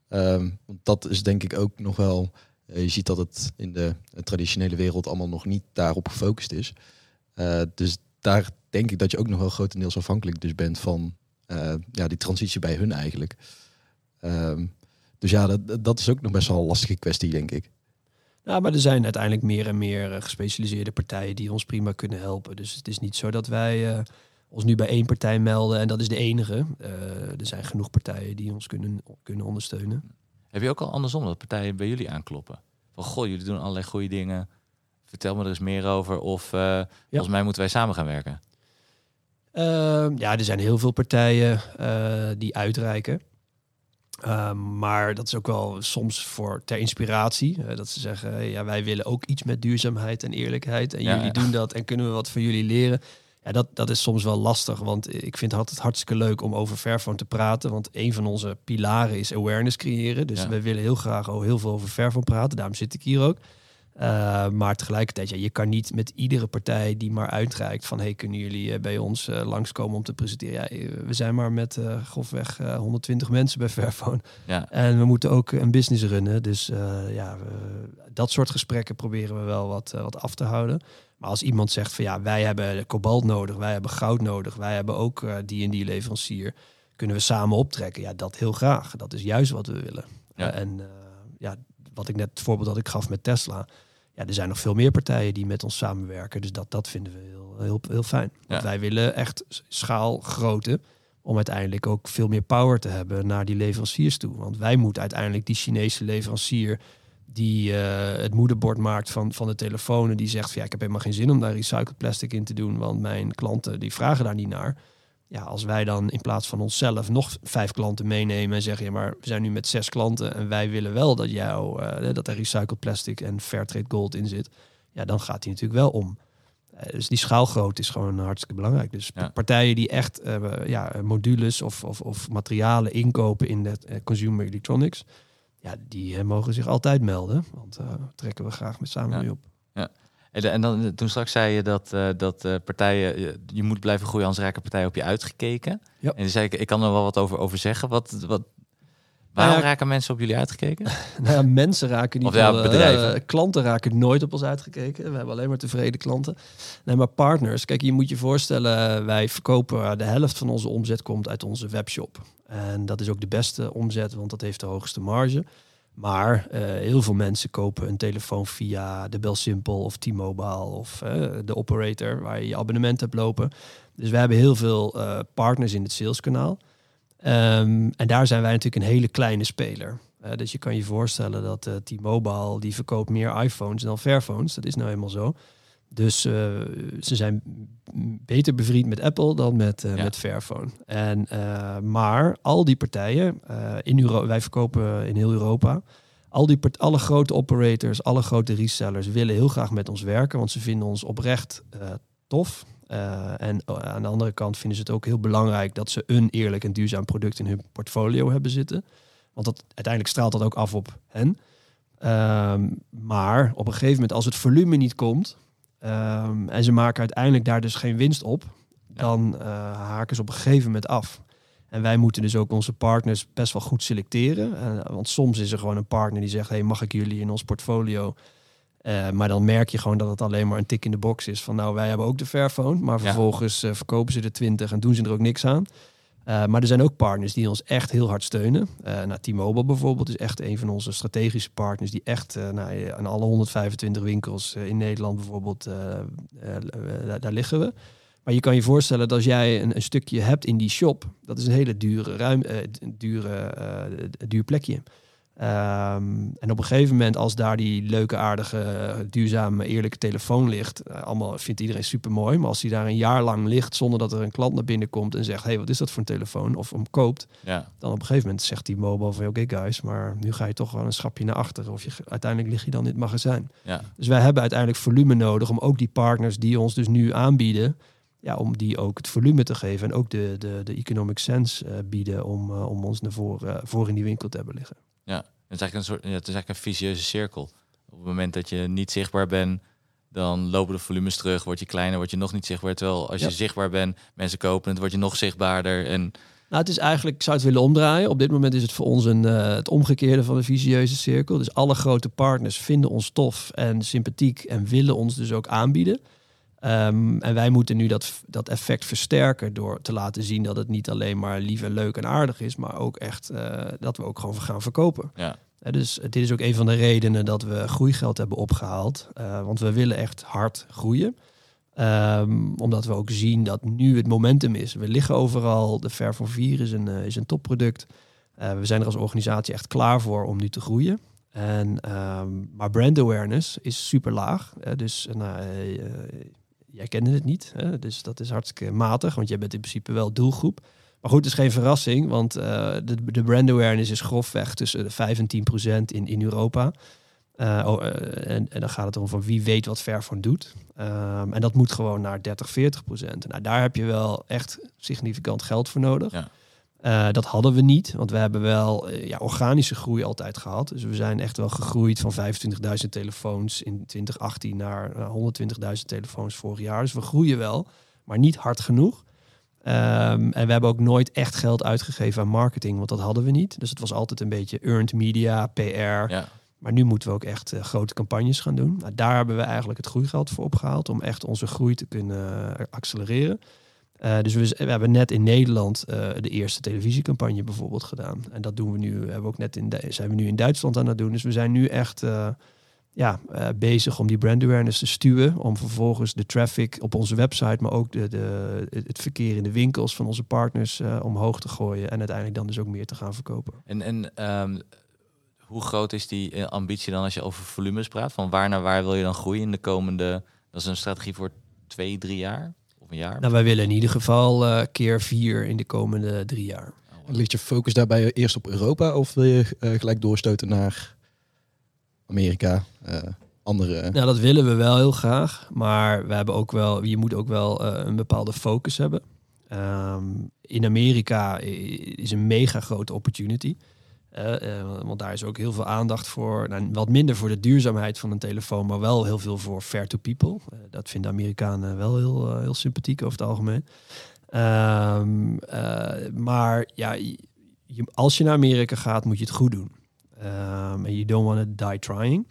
Um, want dat is denk ik ook nog wel. je ziet dat het in de traditionele wereld allemaal nog niet daarop gefocust is. dus daar denk ik dat je ook nog wel grotendeels afhankelijk dus bent van uh, ja, die transitie bij hun eigenlijk. Um, dus ja, dat, dat is ook nog best wel een lastige kwestie, denk ik. Ja, maar er zijn uiteindelijk meer en meer uh, gespecialiseerde partijen die ons prima kunnen helpen. Dus het is niet zo dat wij uh, ons nu bij één partij melden en dat is de enige. er zijn genoeg partijen die ons kunnen, kunnen ondersteunen. Heb je ook al andersom dat partijen bij jullie aankloppen? Van goh, jullie doen allerlei goede dingen. Vertel me er eens meer over. Of ja. volgens mij moeten wij samen gaan werken. Ehm, ja, er zijn heel veel partijen uh, die uitreiken. Um, maar dat is ook wel soms voor ter inspiratie. Uh, dat ze zeggen, ja, wij willen ook iets met duurzaamheid en eerlijkheid. En ja, jullie ja. doen dat en kunnen we wat van jullie leren. Ja, dat, dat is soms wel lastig. Want ik vind het altijd hartstikke leuk om over Fairphone te praten. Want een van onze pilaren is awareness creëren. Dus we willen heel graag ook heel veel over Fairphone praten. Daarom zit ik hier ook. Uh, maar tegelijkertijd, ja, je kan niet met iedere partij die maar uitreikt van hey, kunnen jullie uh, bij ons uh, langskomen om te presenteren. Ja, we zijn maar met grofweg 120 mensen bij Fairphone. Ja. En we moeten ook een business runnen. Dus ja, we, dat soort gesprekken proberen we wel wat, wat af te houden. Maar als iemand zegt van ja, wij hebben kobalt nodig, wij hebben goud nodig, wij hebben ook die en die leverancier, kunnen we samen optrekken? Ja, dat heel graag. Dat is juist wat we willen. Ja. en ja, wat ik net het voorbeeld dat ik gaf met Tesla. Ja, er zijn nog veel meer partijen die met ons samenwerken. Dus dat, dat vinden we heel, heel, heel fijn. Want wij willen echt schaalgrootte om uiteindelijk ook veel meer power te hebben naar die leveranciers toe. Want wij moeten uiteindelijk die Chinese leverancier die uh, het moederbord maakt van, van de telefoon die zegt van ja, ik heb helemaal geen zin om daar recycled plastic in te doen, want mijn klanten die vragen daar niet naar ja, als wij dan in plaats van onszelf nog vijf klanten meenemen en zeggen, ja, maar we zijn nu met zes klanten en wij willen wel dat jou, uh, dat er recycled plastic en fairtrade gold in zit, ja, dan gaat die natuurlijk wel om. Uh, dus die schaalgrootte is gewoon hartstikke belangrijk. Dus ja. partijen die echt uh, ja, modules of, of, of, materialen inkopen in de consumer electronics, ja, die mogen zich altijd melden, want trekken we graag met samen ja. mee op. Ja. En, dan, toen straks zei je dat, uh, dat uh, partijen, je, je, moet blijven groeien als rijke partijen op je uitgekeken. Ja. En dan zei ik, ik kan er wel wat over, over zeggen. Wat, wat, waarom nou ja, raken mensen op jullie uitgekeken? nou ja, mensen raken niet. Of ja, bedrijven. Uh, klanten raken nooit op ons uitgekeken. We hebben alleen maar tevreden klanten. Nee, maar partners. Kijk, je moet je voorstellen, wij verkopen de helft van onze omzet komt uit onze webshop. En dat is ook de beste omzet, want dat heeft de hoogste marge. Maar uh, heel veel mensen kopen een telefoon via de Bel Simple of T-Mobile of uh, de operator waar je je abonnement hebt lopen. Dus we hebben heel veel uh, partners in het saleskanaal. Um, en daar zijn wij natuurlijk een hele kleine speler. dus je kan je voorstellen dat T-Mobile die verkoopt meer iPhones dan Fairphones. Dat is nou helemaal zo. Dus uh, ze zijn beter bevriend met Apple dan met, uh, ja. met Fairphone. En, uh, maar al die partijen, in Euro wij verkopen in heel Europa. Al die alle grote operators, alle grote resellers willen heel graag met ons werken, want ze vinden ons oprecht tof. en aan de andere kant vinden ze het ook heel belangrijk dat ze een eerlijk en duurzaam product in hun portfolio hebben zitten. Want dat, uiteindelijk straalt dat ook af op hen. Um, maar op een gegeven moment, als het volume niet komt, Um, en ze maken uiteindelijk daar dus geen winst op. Dan uh, haken ze op een gegeven moment af. En wij moeten dus ook onze partners best wel goed selecteren. Eh, want soms is er gewoon een partner die zegt: hey, mag ik jullie in ons portfolio? Eh, maar dan merk je gewoon dat het alleen maar een tik in de box is. Van nou, wij hebben ook de Fairphone. Maar vervolgens eh, verkopen ze de 20 en doen ze er ook niks aan. Eh, maar er zijn ook partners die ons echt heel hard steunen. Eh nou, T-Mobile bijvoorbeeld is echt een van onze strategische partners. Die echt eh, nou, aan alle 125 winkels in Nederland bijvoorbeeld, daar- liggen we. Maar je kan je voorstellen dat als jij een, stukje hebt in die shop, dat is een hele dure, ruim, dure, duur plekje. Ehm, en op een gegeven moment, als daar die leuke, aardige, duurzame, eerlijke telefoon ligt, eh, allemaal vindt iedereen super mooi. Maar als die daar een jaar lang ligt zonder dat er een klant naar binnen komt en zegt: hey, wat is dat voor een telefoon? Of hem koopt, Ja, dan op een gegeven moment zegt die mobile van oké guys, maar nu ga je toch wel een schapje naar achter. Of je, uiteindelijk lig je dan in het magazijn. ja. Dus wij hebben uiteindelijk volume nodig om ook die partners die ons dus nu aanbieden, ja, om die ook het volume te geven en ook de, de, de economic sense eh, bieden om, eh, om ons naar voren, voor in die winkel te hebben liggen. Het is eigenlijk een soort, ja, het is eigenlijk een vicieuze cirkel. Op het moment dat je niet zichtbaar bent, dan lopen de volumes terug, word je kleiner, word je nog niet zichtbaar. Terwijl als Ja. je zichtbaar bent, mensen kopen het, word je nog zichtbaarder. En Nou, het is eigenlijk, ik zou het willen omdraaien. Op dit moment is het voor ons een, eh, het omgekeerde van de visieuze cirkel. Dus alle grote partners vinden ons tof en sympathiek en willen ons dus ook aanbieden. Ehm, en wij moeten nu dat, dat effect versterken door te laten zien dat het niet alleen maar lief en leuk en aardig is, maar ook echt eh, dat we ook gewoon gaan verkopen. ja, Hè, dus dit is ook een van de redenen dat we groeigeld hebben opgehaald. Eh, want we willen echt hard groeien. Ehm, omdat we ook zien dat nu het momentum is. We liggen overal. De Fairphone 4 is een, is een topproduct. We zijn er als organisatie echt klaar voor om nu te groeien. En, ehm, maar brand awareness is super laag. Dus nou, jij kende het niet. Hè? Dus dat is hartstikke matig. Want jij bent in principe wel doelgroep. Maar goed, het is geen verrassing, want eh, de, de brand awareness is grofweg tussen de 5 en 10 procent in, in Europa. Eh, oh, eh, en, dan gaat het erom van wie weet wat Fairphone doet. Ehm, en dat moet gewoon naar 30, 40 procent. Nou, daar heb je wel echt significant geld voor nodig. Ja. Eh, dat hadden we niet, want we hebben wel eh, ja, organische groei altijd gehad. Dus we zijn echt wel gegroeid van 25.000 telefoons in 2018 naar eh, 120.000 telefoons vorig jaar. Dus we groeien wel, maar niet hard genoeg. Ehm, en we hebben ook nooit echt geld uitgegeven aan marketing, want dat hadden we niet. Dus het was altijd een beetje earned media, PR. ja, Maar nu moeten we ook echt eh, grote campagnes gaan doen. Nou, daar hebben we eigenlijk het groeigeld voor opgehaald om echt onze groei te kunnen eh, accelereren. Eh, dus we, hebben net in Nederland eh, de eerste televisiecampagne bijvoorbeeld gedaan. En dat doen we nu, hebben we ook net in, zijn we nu in Duitsland aan het doen. Dus we zijn nu echt eh, ja, eh, bezig om die brand awareness te stuwen. Om vervolgens de traffic op onze website, maar ook de, de, het verkeer in de winkels van onze partners eh, omhoog te gooien. En uiteindelijk dan dus ook meer te gaan verkopen. En, en ehm, hoe groot is die eh, ambitie dan als je over volumes praat? Van waar naar waar wil je dan groeien in de komende... Dat is een strategie voor twee, drie jaar? Een jaar? Nou, wij willen in ieder geval eh, keer vier in de komende drie jaar. Ligt je focus daarbij eerst op Europa of wil je eh, gelijk doorstoten naar Amerika, eh, andere? Nou, dat willen we wel heel graag. Maar we hebben ook wel, je moet ook wel eh, een bepaalde focus hebben. Ehm, in Amerika is een mega grote opportunity. Eh, want daar is ook heel veel aandacht voor. Nou, wat minder voor de duurzaamheid van een telefoon, maar wel heel veel voor fair to people. Eh, dat vinden Amerikanen wel heel, eh, heel sympathiek over het algemeen. Ehm, eh, maar ja, als je naar Amerika gaat, moet je het goed doen. Ehm, En you don't want to die trying.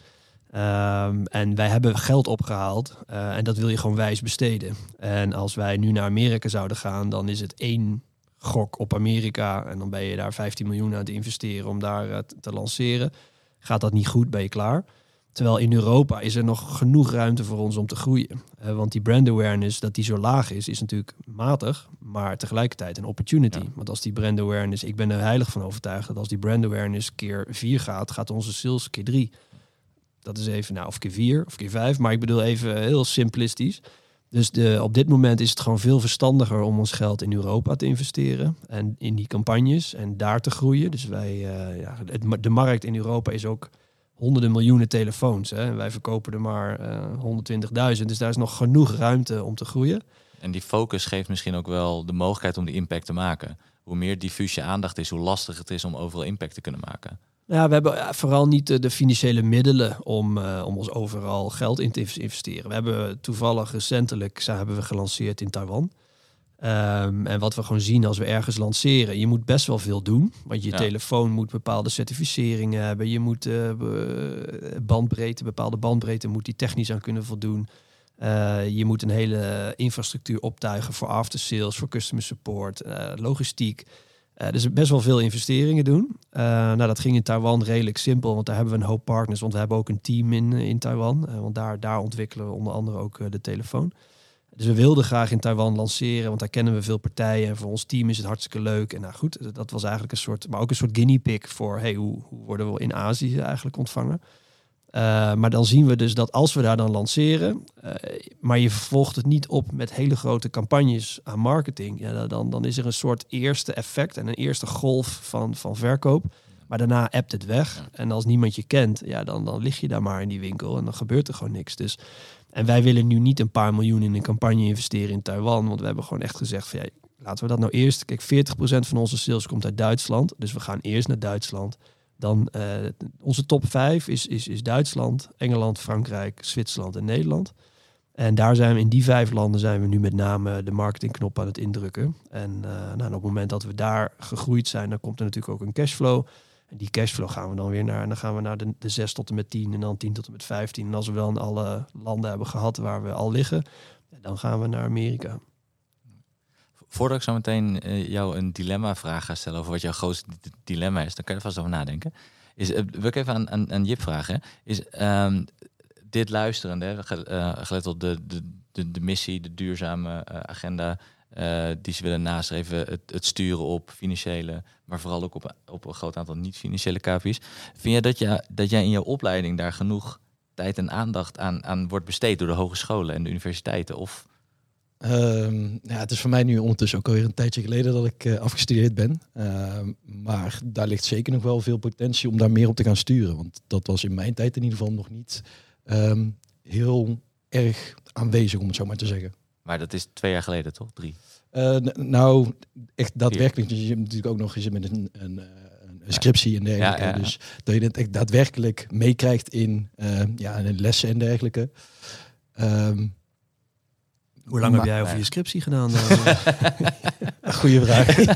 Ehm, en wij hebben geld opgehaald eh, en dat wil je gewoon wijs besteden. En als wij nu naar Amerika zouden gaan, dan is het één gok op Amerika. En dan ben je daar 15 miljoen aan het investeren om daar eh, te- lanceren. Gaat dat niet goed, ben je klaar. Terwijl in Europa is er nog genoeg ruimte voor ons om te groeien. Eh, want die brand awareness, dat die zo laag is, is natuurlijk matig, maar tegelijkertijd een opportunity. Ja. Want als die brand awareness, ik ben er heilig van overtuigd dat als die brand awareness keer 4 gaat, gaat onze sales keer 3. Dat is even, nou, of keer 4 of keer 5, maar ik bedoel even heel simplistisch. Dus de, op dit moment is het gewoon veel verstandiger om ons geld in Europa te investeren en in die campagnes en daar te groeien. Dus wij, eh, ja, de markt in Europa is ook honderden miljoenen telefoons. Hè? En wij verkopen er maar eh 120.000. Dus daar is nog genoeg ruimte om te groeien. En die focus geeft misschien ook wel de mogelijkheid om die impact te maken. Hoe meer diffuus je aandacht is, hoe lastig het is om overal impact te kunnen maken. Ja, we hebben vooral niet de, financiële middelen om, eh, om ons overal geld in te investeren. We hebben toevallig recentelijk zijn, hebben we gelanceerd in Taiwan. Ehm, en wat we gewoon zien als we ergens lanceren, je moet best wel veel doen. Want je Ja. telefoon moet bepaalde certificeringen hebben. Je moet eh, bandbreedte, bepaalde bandbreedte moet die technisch aan kunnen voldoen. Eh, je moet een hele infrastructuur optuigen voor after sales, voor customer support, logistiek. Eh, dus best wel veel investeringen doen. Eh, nou, dat ging in Taiwan redelijk simpel, want daar hebben we een hoop partners. Want we hebben ook een team in, in Taiwan. Eh, want daar, daar ontwikkelen we onder andere ook eh, de telefoon. Dus we wilden graag in Taiwan lanceren, want daar kennen we veel partijen. En voor ons team is het hartstikke leuk. En nou goed, dat was eigenlijk een soort, maar ook een soort guinea pig voor, hey, hoe, hoe worden we in Azië eigenlijk ontvangen? Eh, maar dan zien we dus dat als we daar dan lanceren, eh, maar je vervolgt het niet op met hele grote campagnes aan marketing, ja, dan, dan is er een soort eerste effect en een eerste golf van, van verkoop. Maar daarna appt het weg. En als niemand je kent, ja, dan, dan lig je daar maar in die winkel en dan gebeurt er gewoon niks. Dus, en wij willen nu niet een paar miljoen in een campagne investeren in Taiwan, want we hebben gewoon echt gezegd van ja, laten we dat nou eerst. Kijk, 40% van onze sales komt uit Duitsland, dus we gaan eerst naar Duitsland. Dan eh, onze top 5 is, is, is Duitsland, Engeland, Frankrijk, Zwitserland en Nederland. En daar zijn we in die vijf landen zijn we nu met name de marketingknop aan het indrukken. En eh, nou, op het moment dat we daar gegroeid zijn, dan komt er natuurlijk ook een cashflow. En die cashflow gaan we dan weer naar. En dan gaan we naar de, de 6 tot en met 10 en dan 10 tot en met 15. En als we dan alle landen hebben gehad waar we al liggen, dan gaan we naar Amerika. Voordat ik zo meteen eh, jou een dilemma-vraag ga stellen over wat jouw grootste dilemma is, dan kan je er vast over nadenken. Is, eh, wil ik even aan, aan, Jip vragen. Is ehm, dit luisterende, hè, eh, gelet op de, de, de, missie, de duurzame agenda die ze willen nastreven, het, het sturen op financiële, maar vooral ook op, op een groot aantal niet-financiële KPI's. Vind jij dat, je, dat jij in jouw opleiding daar genoeg tijd en aandacht aan, aan wordt besteed door de hogescholen en de universiteiten? Of Ehm, ja, het is voor mij nu ondertussen ook alweer een tijdje geleden dat ik eh, afgestudeerd ben. Ehm, maar daar ligt zeker nog wel veel potentie om daar meer op te gaan sturen. Want dat was in mijn tijd in ieder geval nog niet ehm, heel erg aanwezig, om het zo maar te zeggen. Maar dat is twee jaar geleden, toch? Drie. Eh, nou, echt daadwerkelijk. Dus je hebt natuurlijk ook nog eens met een, een, eh, een scriptie en dergelijke. Ja, ja, ja. Dus dat je het echt daadwerkelijk meekrijgt in, ja, in lessen en dergelijke. Ehm, Hoe lang heb jij over je scriptie gedaan? Goeie vraag.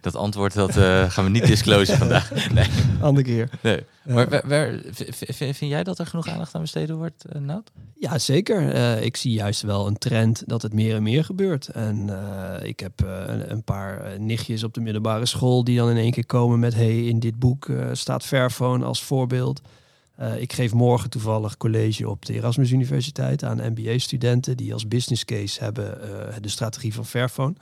Dat antwoord dat, eh, gaan we niet disclosen vandaag. Nee. Andere keer. nee. Maar waar, vind jij dat er genoeg aandacht aan besteed wordt, uh, Nout? Ja, zeker. Eh, ik zie juist wel een trend dat het meer en meer gebeurt. En eh, ik heb eh, een, paar nichtjes op de middelbare school die dan in één keer komen met... hey, in dit boek eh, staat Fairphone als voorbeeld. Eh, ik geef morgen toevallig college op de Erasmus Universiteit aan MBA-studenten... die als business case hebben eh, de strategie van Fairphone.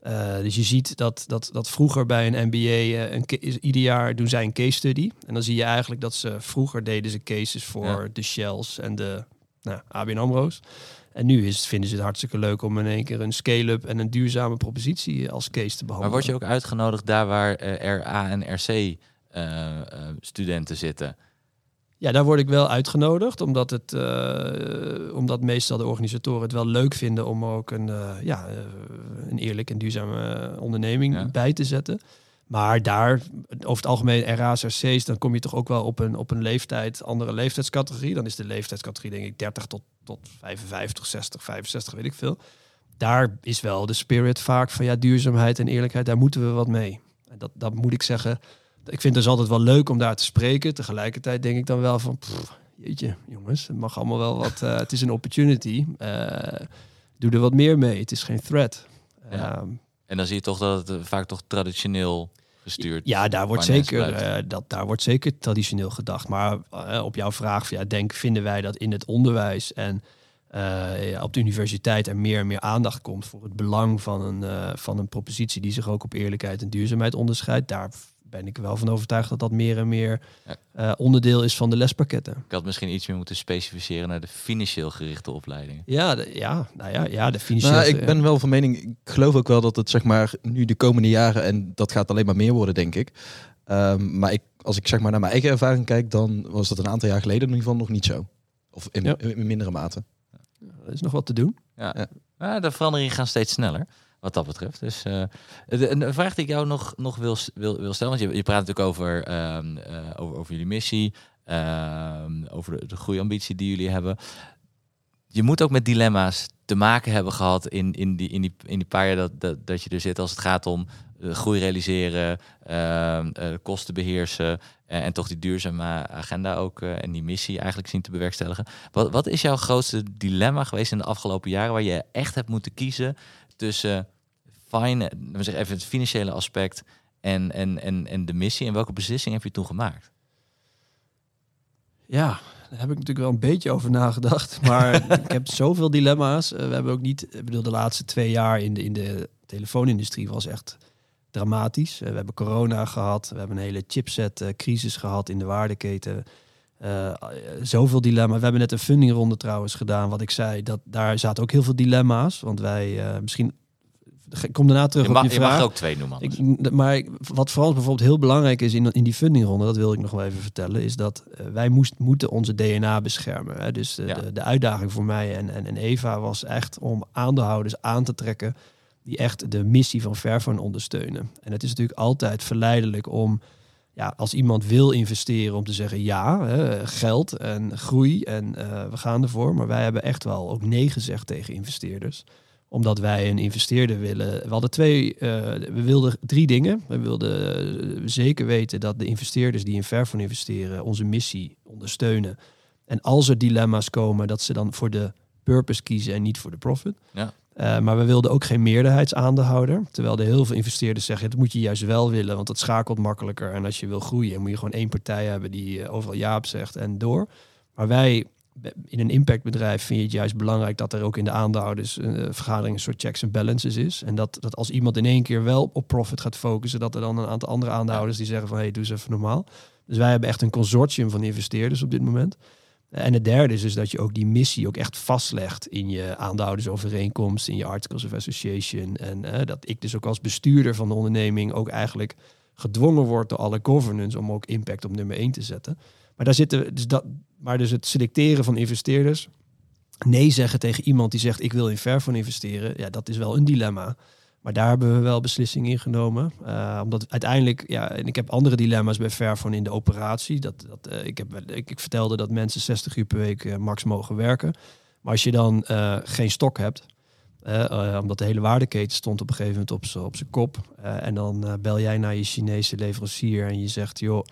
Eh, dus je ziet dat, dat, dat vroeger bij een MBA, een, ieder jaar doen zij een case study. En dan zie je eigenlijk dat ze vroeger deden ze cases voor Ja. de Shells en de nou, ABN AMRO's. En nu is, vinden ze het hartstikke leuk om in één keer een scale-up en een duurzame propositie als case te behandelen. Maar word je ook uitgenodigd daar waar RA en RC studenten zitten? Ja, daar word ik wel uitgenodigd, omdat, het, eh, omdat meestal de organisatoren het wel leuk vinden om ook een, eh, ja, eh, een eerlijk en duurzame onderneming Ja. bij te zetten. Maar daar, over het algemeen RA's, RC's, dan kom je toch ook wel op een, op een leeftijd, andere leeftijdscategorie. Dan is de leeftijdscategorie denk ik 30 tot, tot 55, 60, 65, weet ik veel. Daar is wel de spirit vaak van ja, duurzaamheid en eerlijkheid, daar moeten we wat mee. En dat, dat moet ik zeggen, ik vind het dus altijd wel leuk om daar te spreken. Tegelijkertijd denk ik dan wel van, pff, jeetje, jongens, het mag allemaal wel wat. eh, het is een opportunity. Eh, doe er wat meer mee. Het is geen threat. Ja. Ehm, En dan zie je toch dat het eh, vaak toch traditioneel gestuurd ja, daar wordt, zeker, dat, daar wordt zeker traditioneel gedacht. Maar op jouw vraag, ja, denk, vinden wij dat in het onderwijs en ja, op de universiteit er meer en meer aandacht komt voor het belang van een, van een propositie die zich ook op eerlijkheid en duurzaamheid onderscheidt. Daar ben ik wel van overtuigd dat dat meer en meer Ja. eh, onderdeel is van de lespakketten. Ik had misschien iets meer moeten specificeren naar de financieel gerichte opleidingen. Ja, de, ja, nou ja, ja, de. Nou, ik ben wel van mening, ik geloof ook wel dat het zeg maar nu de komende jaren, en dat gaat alleen maar meer worden, denk ik. Ehm, maar ik, als ik zeg maar naar mijn eigen ervaring kijk, dan was dat een aantal jaar geleden in ieder geval nog niet zo. Of in, Ja. in mindere mate. Er is nog wat te doen. Ja. Ja. Ja, de veranderingen gaan steeds sneller, wat dat betreft. Dus eh, een vraag die ik jou nog, nog wil, wil, wil stellen, want je, je praat natuurlijk over, ehm, eh, over, over jullie missie, ehm, over de, de groeiambitie die jullie hebben. Je moet ook met dilemma's te maken hebben gehad in, in, die, in, die, in die paar jaar dat, dat, dat je er zit als het gaat om uh, groei realiseren, uh, kosten beheersen en toch die duurzame agenda ook en die missie eigenlijk zien te bewerkstelligen. Wat, wat is jouw grootste dilemma geweest in de afgelopen jaren waar je echt hebt moeten kiezen tussen fine, zeggen even het financiële aspect en, en, en, en de missie en welke beslissing heb je toen gemaakt? Ja, daar heb ik natuurlijk wel een beetje over nagedacht. Maar ik heb zoveel dilemma's. we hebben ook niet, ik bedoel, de laatste twee jaar in de, in de telefoonindustrie was echt dramatisch. we hebben corona gehad, we hebben een hele chipset-crisis gehad in de waardeketen. Uh, zoveel dilemma's. We hebben net een fundingronde trouwens gedaan. Wat ik zei, dat daar zaten ook heel veel dilemma's. Want wij uh, misschien ik kom daarna terug je mag, op je, je vraag. mag ook twee noemen. Ik, maar wat vooral bijvoorbeeld heel belangrijk is in, in die fundingronde, dat wil ik nog wel even vertellen, is dat uh, wij moest, moeten onze DNA beschermen. Hè? Dus de, Ja. de, de uitdaging voor mij en, en, en Eva was echt om aandeelhouders aan te trekken die echt de missie van Fairphone ondersteunen. En het is natuurlijk altijd verleidelijk om, ja, als iemand wil investeren, om te zeggen ja, hè, geld en groei en eh, we gaan ervoor. Maar wij hebben echt wel ook nee gezegd tegen investeerders omdat wij een investeerder willen. We hadden twee, eh, we wilden drie dingen. We wilden eh, zeker weten dat de investeerders die in Fairphone investeren onze missie ondersteunen. En als er dilemma's komen, dat ze dan voor de purpose kiezen en niet voor de profit. Ja. Eh, maar we wilden ook geen meerderheidsaandeelhouder. Terwijl er heel veel investeerders zeggen, dat moet je juist wel willen, want dat schakelt makkelijker. En als je wil groeien, moet je gewoon één partij hebben die eh, overal ja op zegt en door. Maar wij in een impactbedrijf vind je het juist belangrijk dat er ook in de aandeelhouders uh, vergadering een soort checks en balances is. En dat, dat als iemand in één keer wel op profit gaat focussen, dat er dan een aantal andere aandeelhouders die zeggen van hé, hey, doe eens even normaal. Dus wij hebben echt een consortium van investeerders op dit moment. En het derde is dus dat je ook die missie ook echt vastlegt in je aandeelhoudersovereenkomst, in je Articles of Association. En uh, dat ik dus ook als bestuurder van de onderneming ook eigenlijk gedwongen word door alle governance om ook impact op nummer één te zetten. Maar daar zitten dus dat, maar dus het selecteren van investeerders, nee zeggen tegen iemand die zegt ik wil in Fairphone investeren, ja, dat is wel een dilemma. Maar daar hebben we wel beslissingen in genomen. Uh, omdat uiteindelijk, ja, en ik heb andere dilemma's bij Fairphone in de operatie. Dat, dat, uh, ik, heb, ik, ik, vertelde dat mensen 60 uur per week uh, max mogen werken. Maar als je dan geen stok hebt, omdat de hele waardeketen stond op een gegeven moment op zijn kop. en dan bel jij naar je Chinese leverancier en je zegt, joh,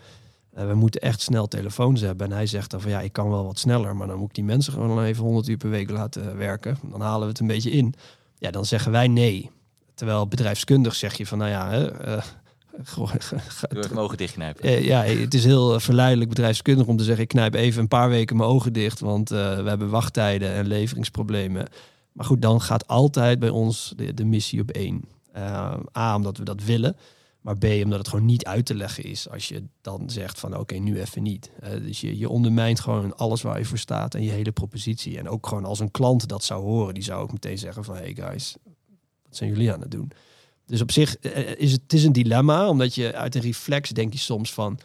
we moeten echt snel telefoons hebben. En hij zegt dan van ja, ik kan wel wat sneller, maar dan moet ik die mensen gewoon even 100 uur per week laten werken. Dan halen we het een beetje in. Ja, dan zeggen wij nee. Terwijl bedrijfskundig zeg je van nou ja, hè, uh, mijn ogen dichtknijpen. Uh, ja, het is heel verleidelijk bedrijfskundig om te zeggen ik knijp even een paar weken mijn ogen dicht, want we hebben wachttijden en leveringsproblemen. Maar goed, dan gaat altijd bij ons de, de missie op één. A, omdat we dat willen. Maar B, omdat het gewoon niet uit te leggen is als je dan zegt van oké, okay, nu even niet. Uh, dus je, je ondermijnt gewoon alles waar je voor staat en je hele propositie. En ook gewoon als een klant dat zou horen, die zou ook meteen zeggen van hey guys, wat zijn jullie aan het doen? Dus op zich uh, is het, het is een dilemma, omdat je uit een reflex denk je soms van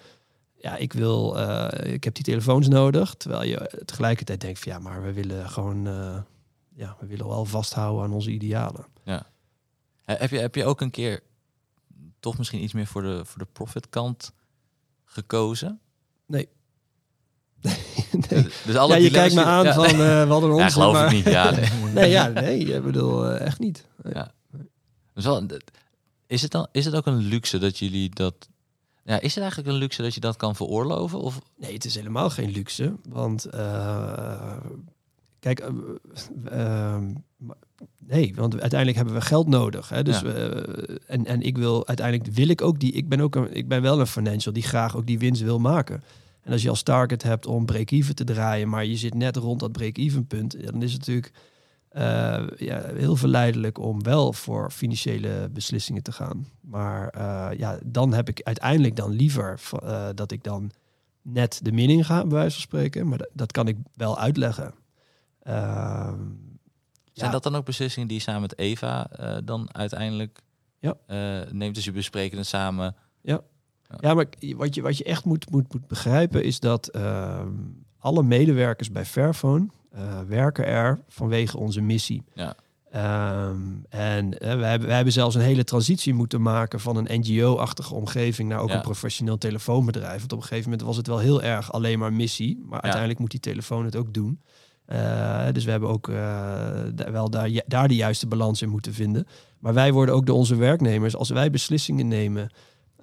ja, ik wil, uh, ik heb die telefoons nodig. Terwijl je tegelijkertijd denkt van ja, maar we willen gewoon, ja, we willen wel vasthouden aan onze idealen. Ja. Heb je, heb je ook een keer toch misschien iets meer voor de, voor de profit kant gekozen? Nee. nee. Dus alle ja, je kijkt me aan ja, van nee. uh, wat een Ja, geloof maar... ik niet. Ja, nee. nee, ja, nee, ik bedoel uh, echt niet. Ja. Dus wel, is, het dan, is het ook een luxe dat jullie dat... Ja, is het eigenlijk een luxe dat je dat kan veroorloven? Of? Nee, het is helemaal geen luxe. Want uh, kijk, uh, nee, want uiteindelijk hebben we geld nodig. Hè? Dus, ja. en, en ik wil uiteindelijk wil ik ook die. Ik ben ook een, ik ben wel een financial die graag ook die winst wil maken. En als je als target hebt om break-even te draaien, maar je zit net rond dat break-even punt, dan is het natuurlijk uh, ja, heel verleidelijk om wel voor financiële beslissingen te gaan. Maar uh, ja, dan heb ik uiteindelijk dan liever uh, dat ik dan net de min in ga, bij wijze van spreken. Maar dat, dat kan ik wel uitleggen. Ehm, Zijn ja. dat dan ook beslissingen die je samen met Eva dan uiteindelijk ja. neemt? Dus je bespreken het samen. Ja, ja. maar wat je, wat je echt moet, moet, moet begrijpen is dat uh, alle medewerkers bij Fairphone uh, werken er vanwege onze missie. Ja. Um, en uh, we, hebben, we hebben zelfs een hele transitie moeten maken van een NGO-achtige omgeving naar ook Ja. een professioneel telefoonbedrijf. Want op een gegeven moment was het wel heel erg alleen maar missie, maar uiteindelijk moet die telefoon het ook doen. Uh, dus we hebben ook uh, wel daar, daar de juiste balans in moeten vinden. Maar wij worden ook door onze werknemers, als wij beslissingen nemen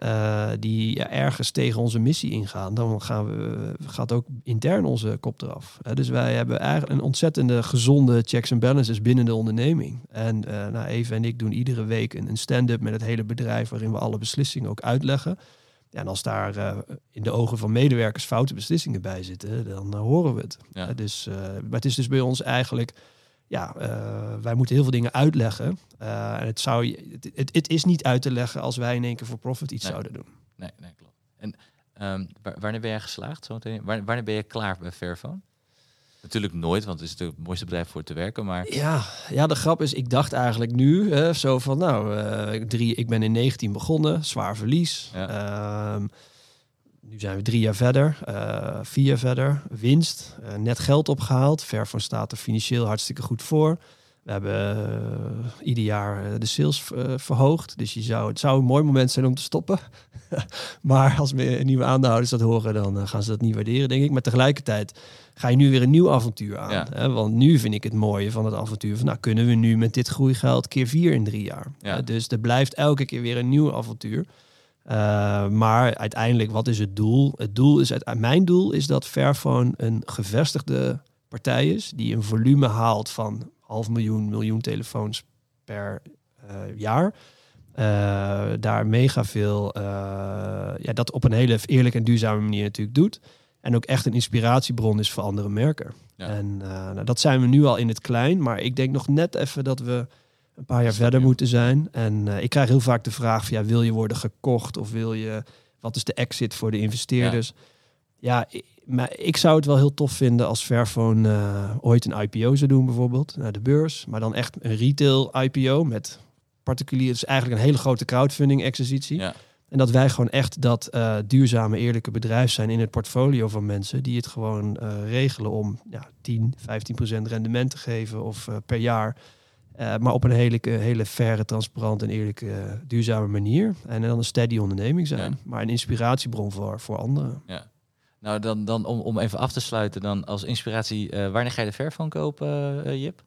uh, die ja, ergens tegen onze missie ingaan, dan gaan we, gaat ook intern onze kop eraf. dus wij hebben eigenlijk een ontzettende gezonde checks en balances binnen de onderneming. En nou, Eva en ik doen iedere week een, een stand-up met het hele bedrijf waarin we alle beslissingen ook uitleggen. Ja, en als daar uh, in de ogen van medewerkers foute beslissingen bij zitten, dan uh, horen we het. Ja. Uh, dus, maar het is dus bij ons eigenlijk, ja, wij moeten heel veel dingen uitleggen. en het, zou, het, het, het, is niet uit te leggen als wij in één keer voor profit iets Nee. zouden doen. Nee, nee, klopt. En um, wanneer ben jij geslaagd? Zo meteen? Wanneer ben je klaar bij Fairphone? Natuurlijk nooit, want het is natuurlijk het mooiste bedrijf voor te werken. Maar... Ja, ja, de grap is, ik dacht eigenlijk nu hè, zo van, nou, uh, drie, ik ben in 19 begonnen, zwaar verlies. Ja. Um, nu zijn we drie jaar verder, uh, vier jaar verder, winst, uh, net geld opgehaald. Ver staat er financieel hartstikke goed voor. We hebben uh, ieder jaar de sales verhoogd. Dus je zou, het zou een mooi moment zijn om te stoppen. maar als nieuwe aandeelhouders dat horen, dan gaan ze dat niet waarderen, denk ik. Maar tegelijkertijd ga je nu weer een nieuw avontuur aan. Ja. Hè? Want nu vind ik het mooie van het avontuur van, nou kunnen we nu met dit groeigeld keer vier in drie jaar. Ja. Dus er blijft elke keer weer een nieuw avontuur. Uh, maar uiteindelijk, wat is het doel? Het doel is, mijn doel is dat Fairphone een gevestigde partij is die een volume haalt van half miljoen, miljoen telefoons per uh, jaar. Uh, daar mega veel, ja, dat op een hele eerlijke en duurzame manier natuurlijk doet. En ook echt een inspiratiebron is voor andere merken. Ja. En nou, dat zijn we nu al in het klein. Maar ik denk nog net even dat we een paar jaar verder moeten zijn. En uh, ik krijg heel vaak de vraag van, ja, wil je worden gekocht? Of wil je, wat is de exit voor de investeerders? Ja, ja ik, maar ik zou het wel heel tof vinden als Fairphone uh, ooit een IPO zou doen bijvoorbeeld. Naar de beurs. Maar dan echt een retail IPO met particulier. Dus eigenlijk een hele grote crowdfunding exercitie. Ja. En dat wij gewoon echt dat uh, duurzame, eerlijke bedrijf zijn in het portfolio van mensen die het gewoon uh, regelen om ja, 10, 15 procent rendement te geven of uh, per jaar. Uh, maar op een hele, hele faire, transparante en eerlijke, duurzame manier. En dan een steady onderneming zijn. Ja. Maar een inspiratiebron voor, voor anderen. Ja. Nou, dan, dan om, om even af te sluiten, dan als inspiratie, uh, wanneer ga je de Fairphone kopen, uh, Jip?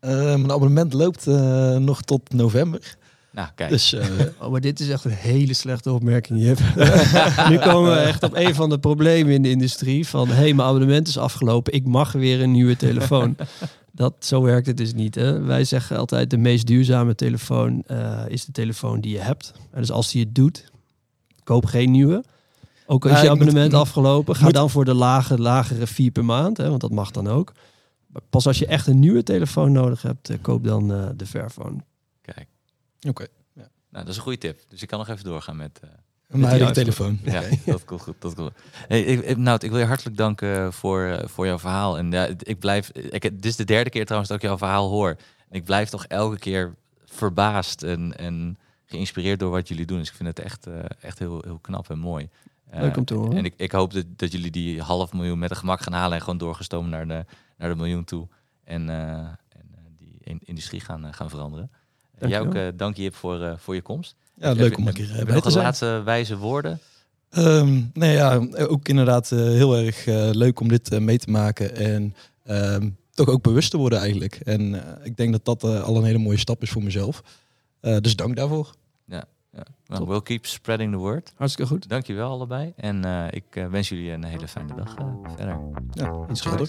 mijn abonnement loopt uh, nog tot november. Nou, kijk. Dus, uh, oh, maar dit is echt een hele slechte opmerking, Jip. nu komen we echt op een van de problemen in de industrie. Van, hé, hey, mijn abonnement is afgelopen. Ik mag weer een nieuwe telefoon. Dat, zo werkt het dus niet. Hè? Wij zeggen altijd, de meest duurzame telefoon uh, is de telefoon die je hebt. En dus als die het doet, koop geen nieuwe. Ook als Ja, je abonnement moet- afgelopen, ga moet- dan voor de lage, lagere vier per maand. Hè, want dat mag dan ook. Maar pas als je echt een nieuwe telefoon nodig hebt, eh, koop dan eh, de Fairphone. kijk. Oké. Nou, dat is een goede tip. Dus ik kan nog even doorgaan met... eh, Mijn huidige telefoon. Ja, dat komt goed. Dat komt goed. Hey, ik, ik- nou, ik wil je hartelijk danken voor, eh, voor jouw verhaal. En ja, ik blijf. Ik, dit is de derde keer trouwens dat ik jouw verhaal hoor. En ik blijf toch elke keer verbaasd en, en geïnspireerd door wat jullie doen. Dus ik vind het echt, eh, echt heel, heel knap en mooi. Eh, Leuk om te horen. En ik, ik hoop dat, dat jullie die half miljoen met een gemak gaan halen en gewoon doorgestomen naar de, naar de miljoen toe. En, eh, en eh, die in- industrie gaan, eh, gaan veranderen. En jij ook, eh, dank je voor, eh, voor je komst. Ja, leuk om een keer eh, bij te zijn. laatste wijze woorden. Ehm, nee, ja, ook inderdaad eh, heel erg eh, leuk om dit mee te maken. En ehm, toch ook bewust te worden eigenlijk. En eh, ik denk dat dat eh, al een hele mooie stap is voor mezelf. Eh, dus dank daarvoor. Ja. Well, Top. we'll keep spreading the word. Hartstikke goed. Dankjewel allebei. En eh, ik wens jullie een hele fijne dag eh, verder. Ja, Insgelijks.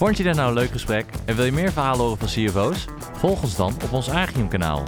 Vond je dit nou een leuk gesprek en wil je meer verhalen horen van CFO's? Volg ons dan op ons Agium kanaal.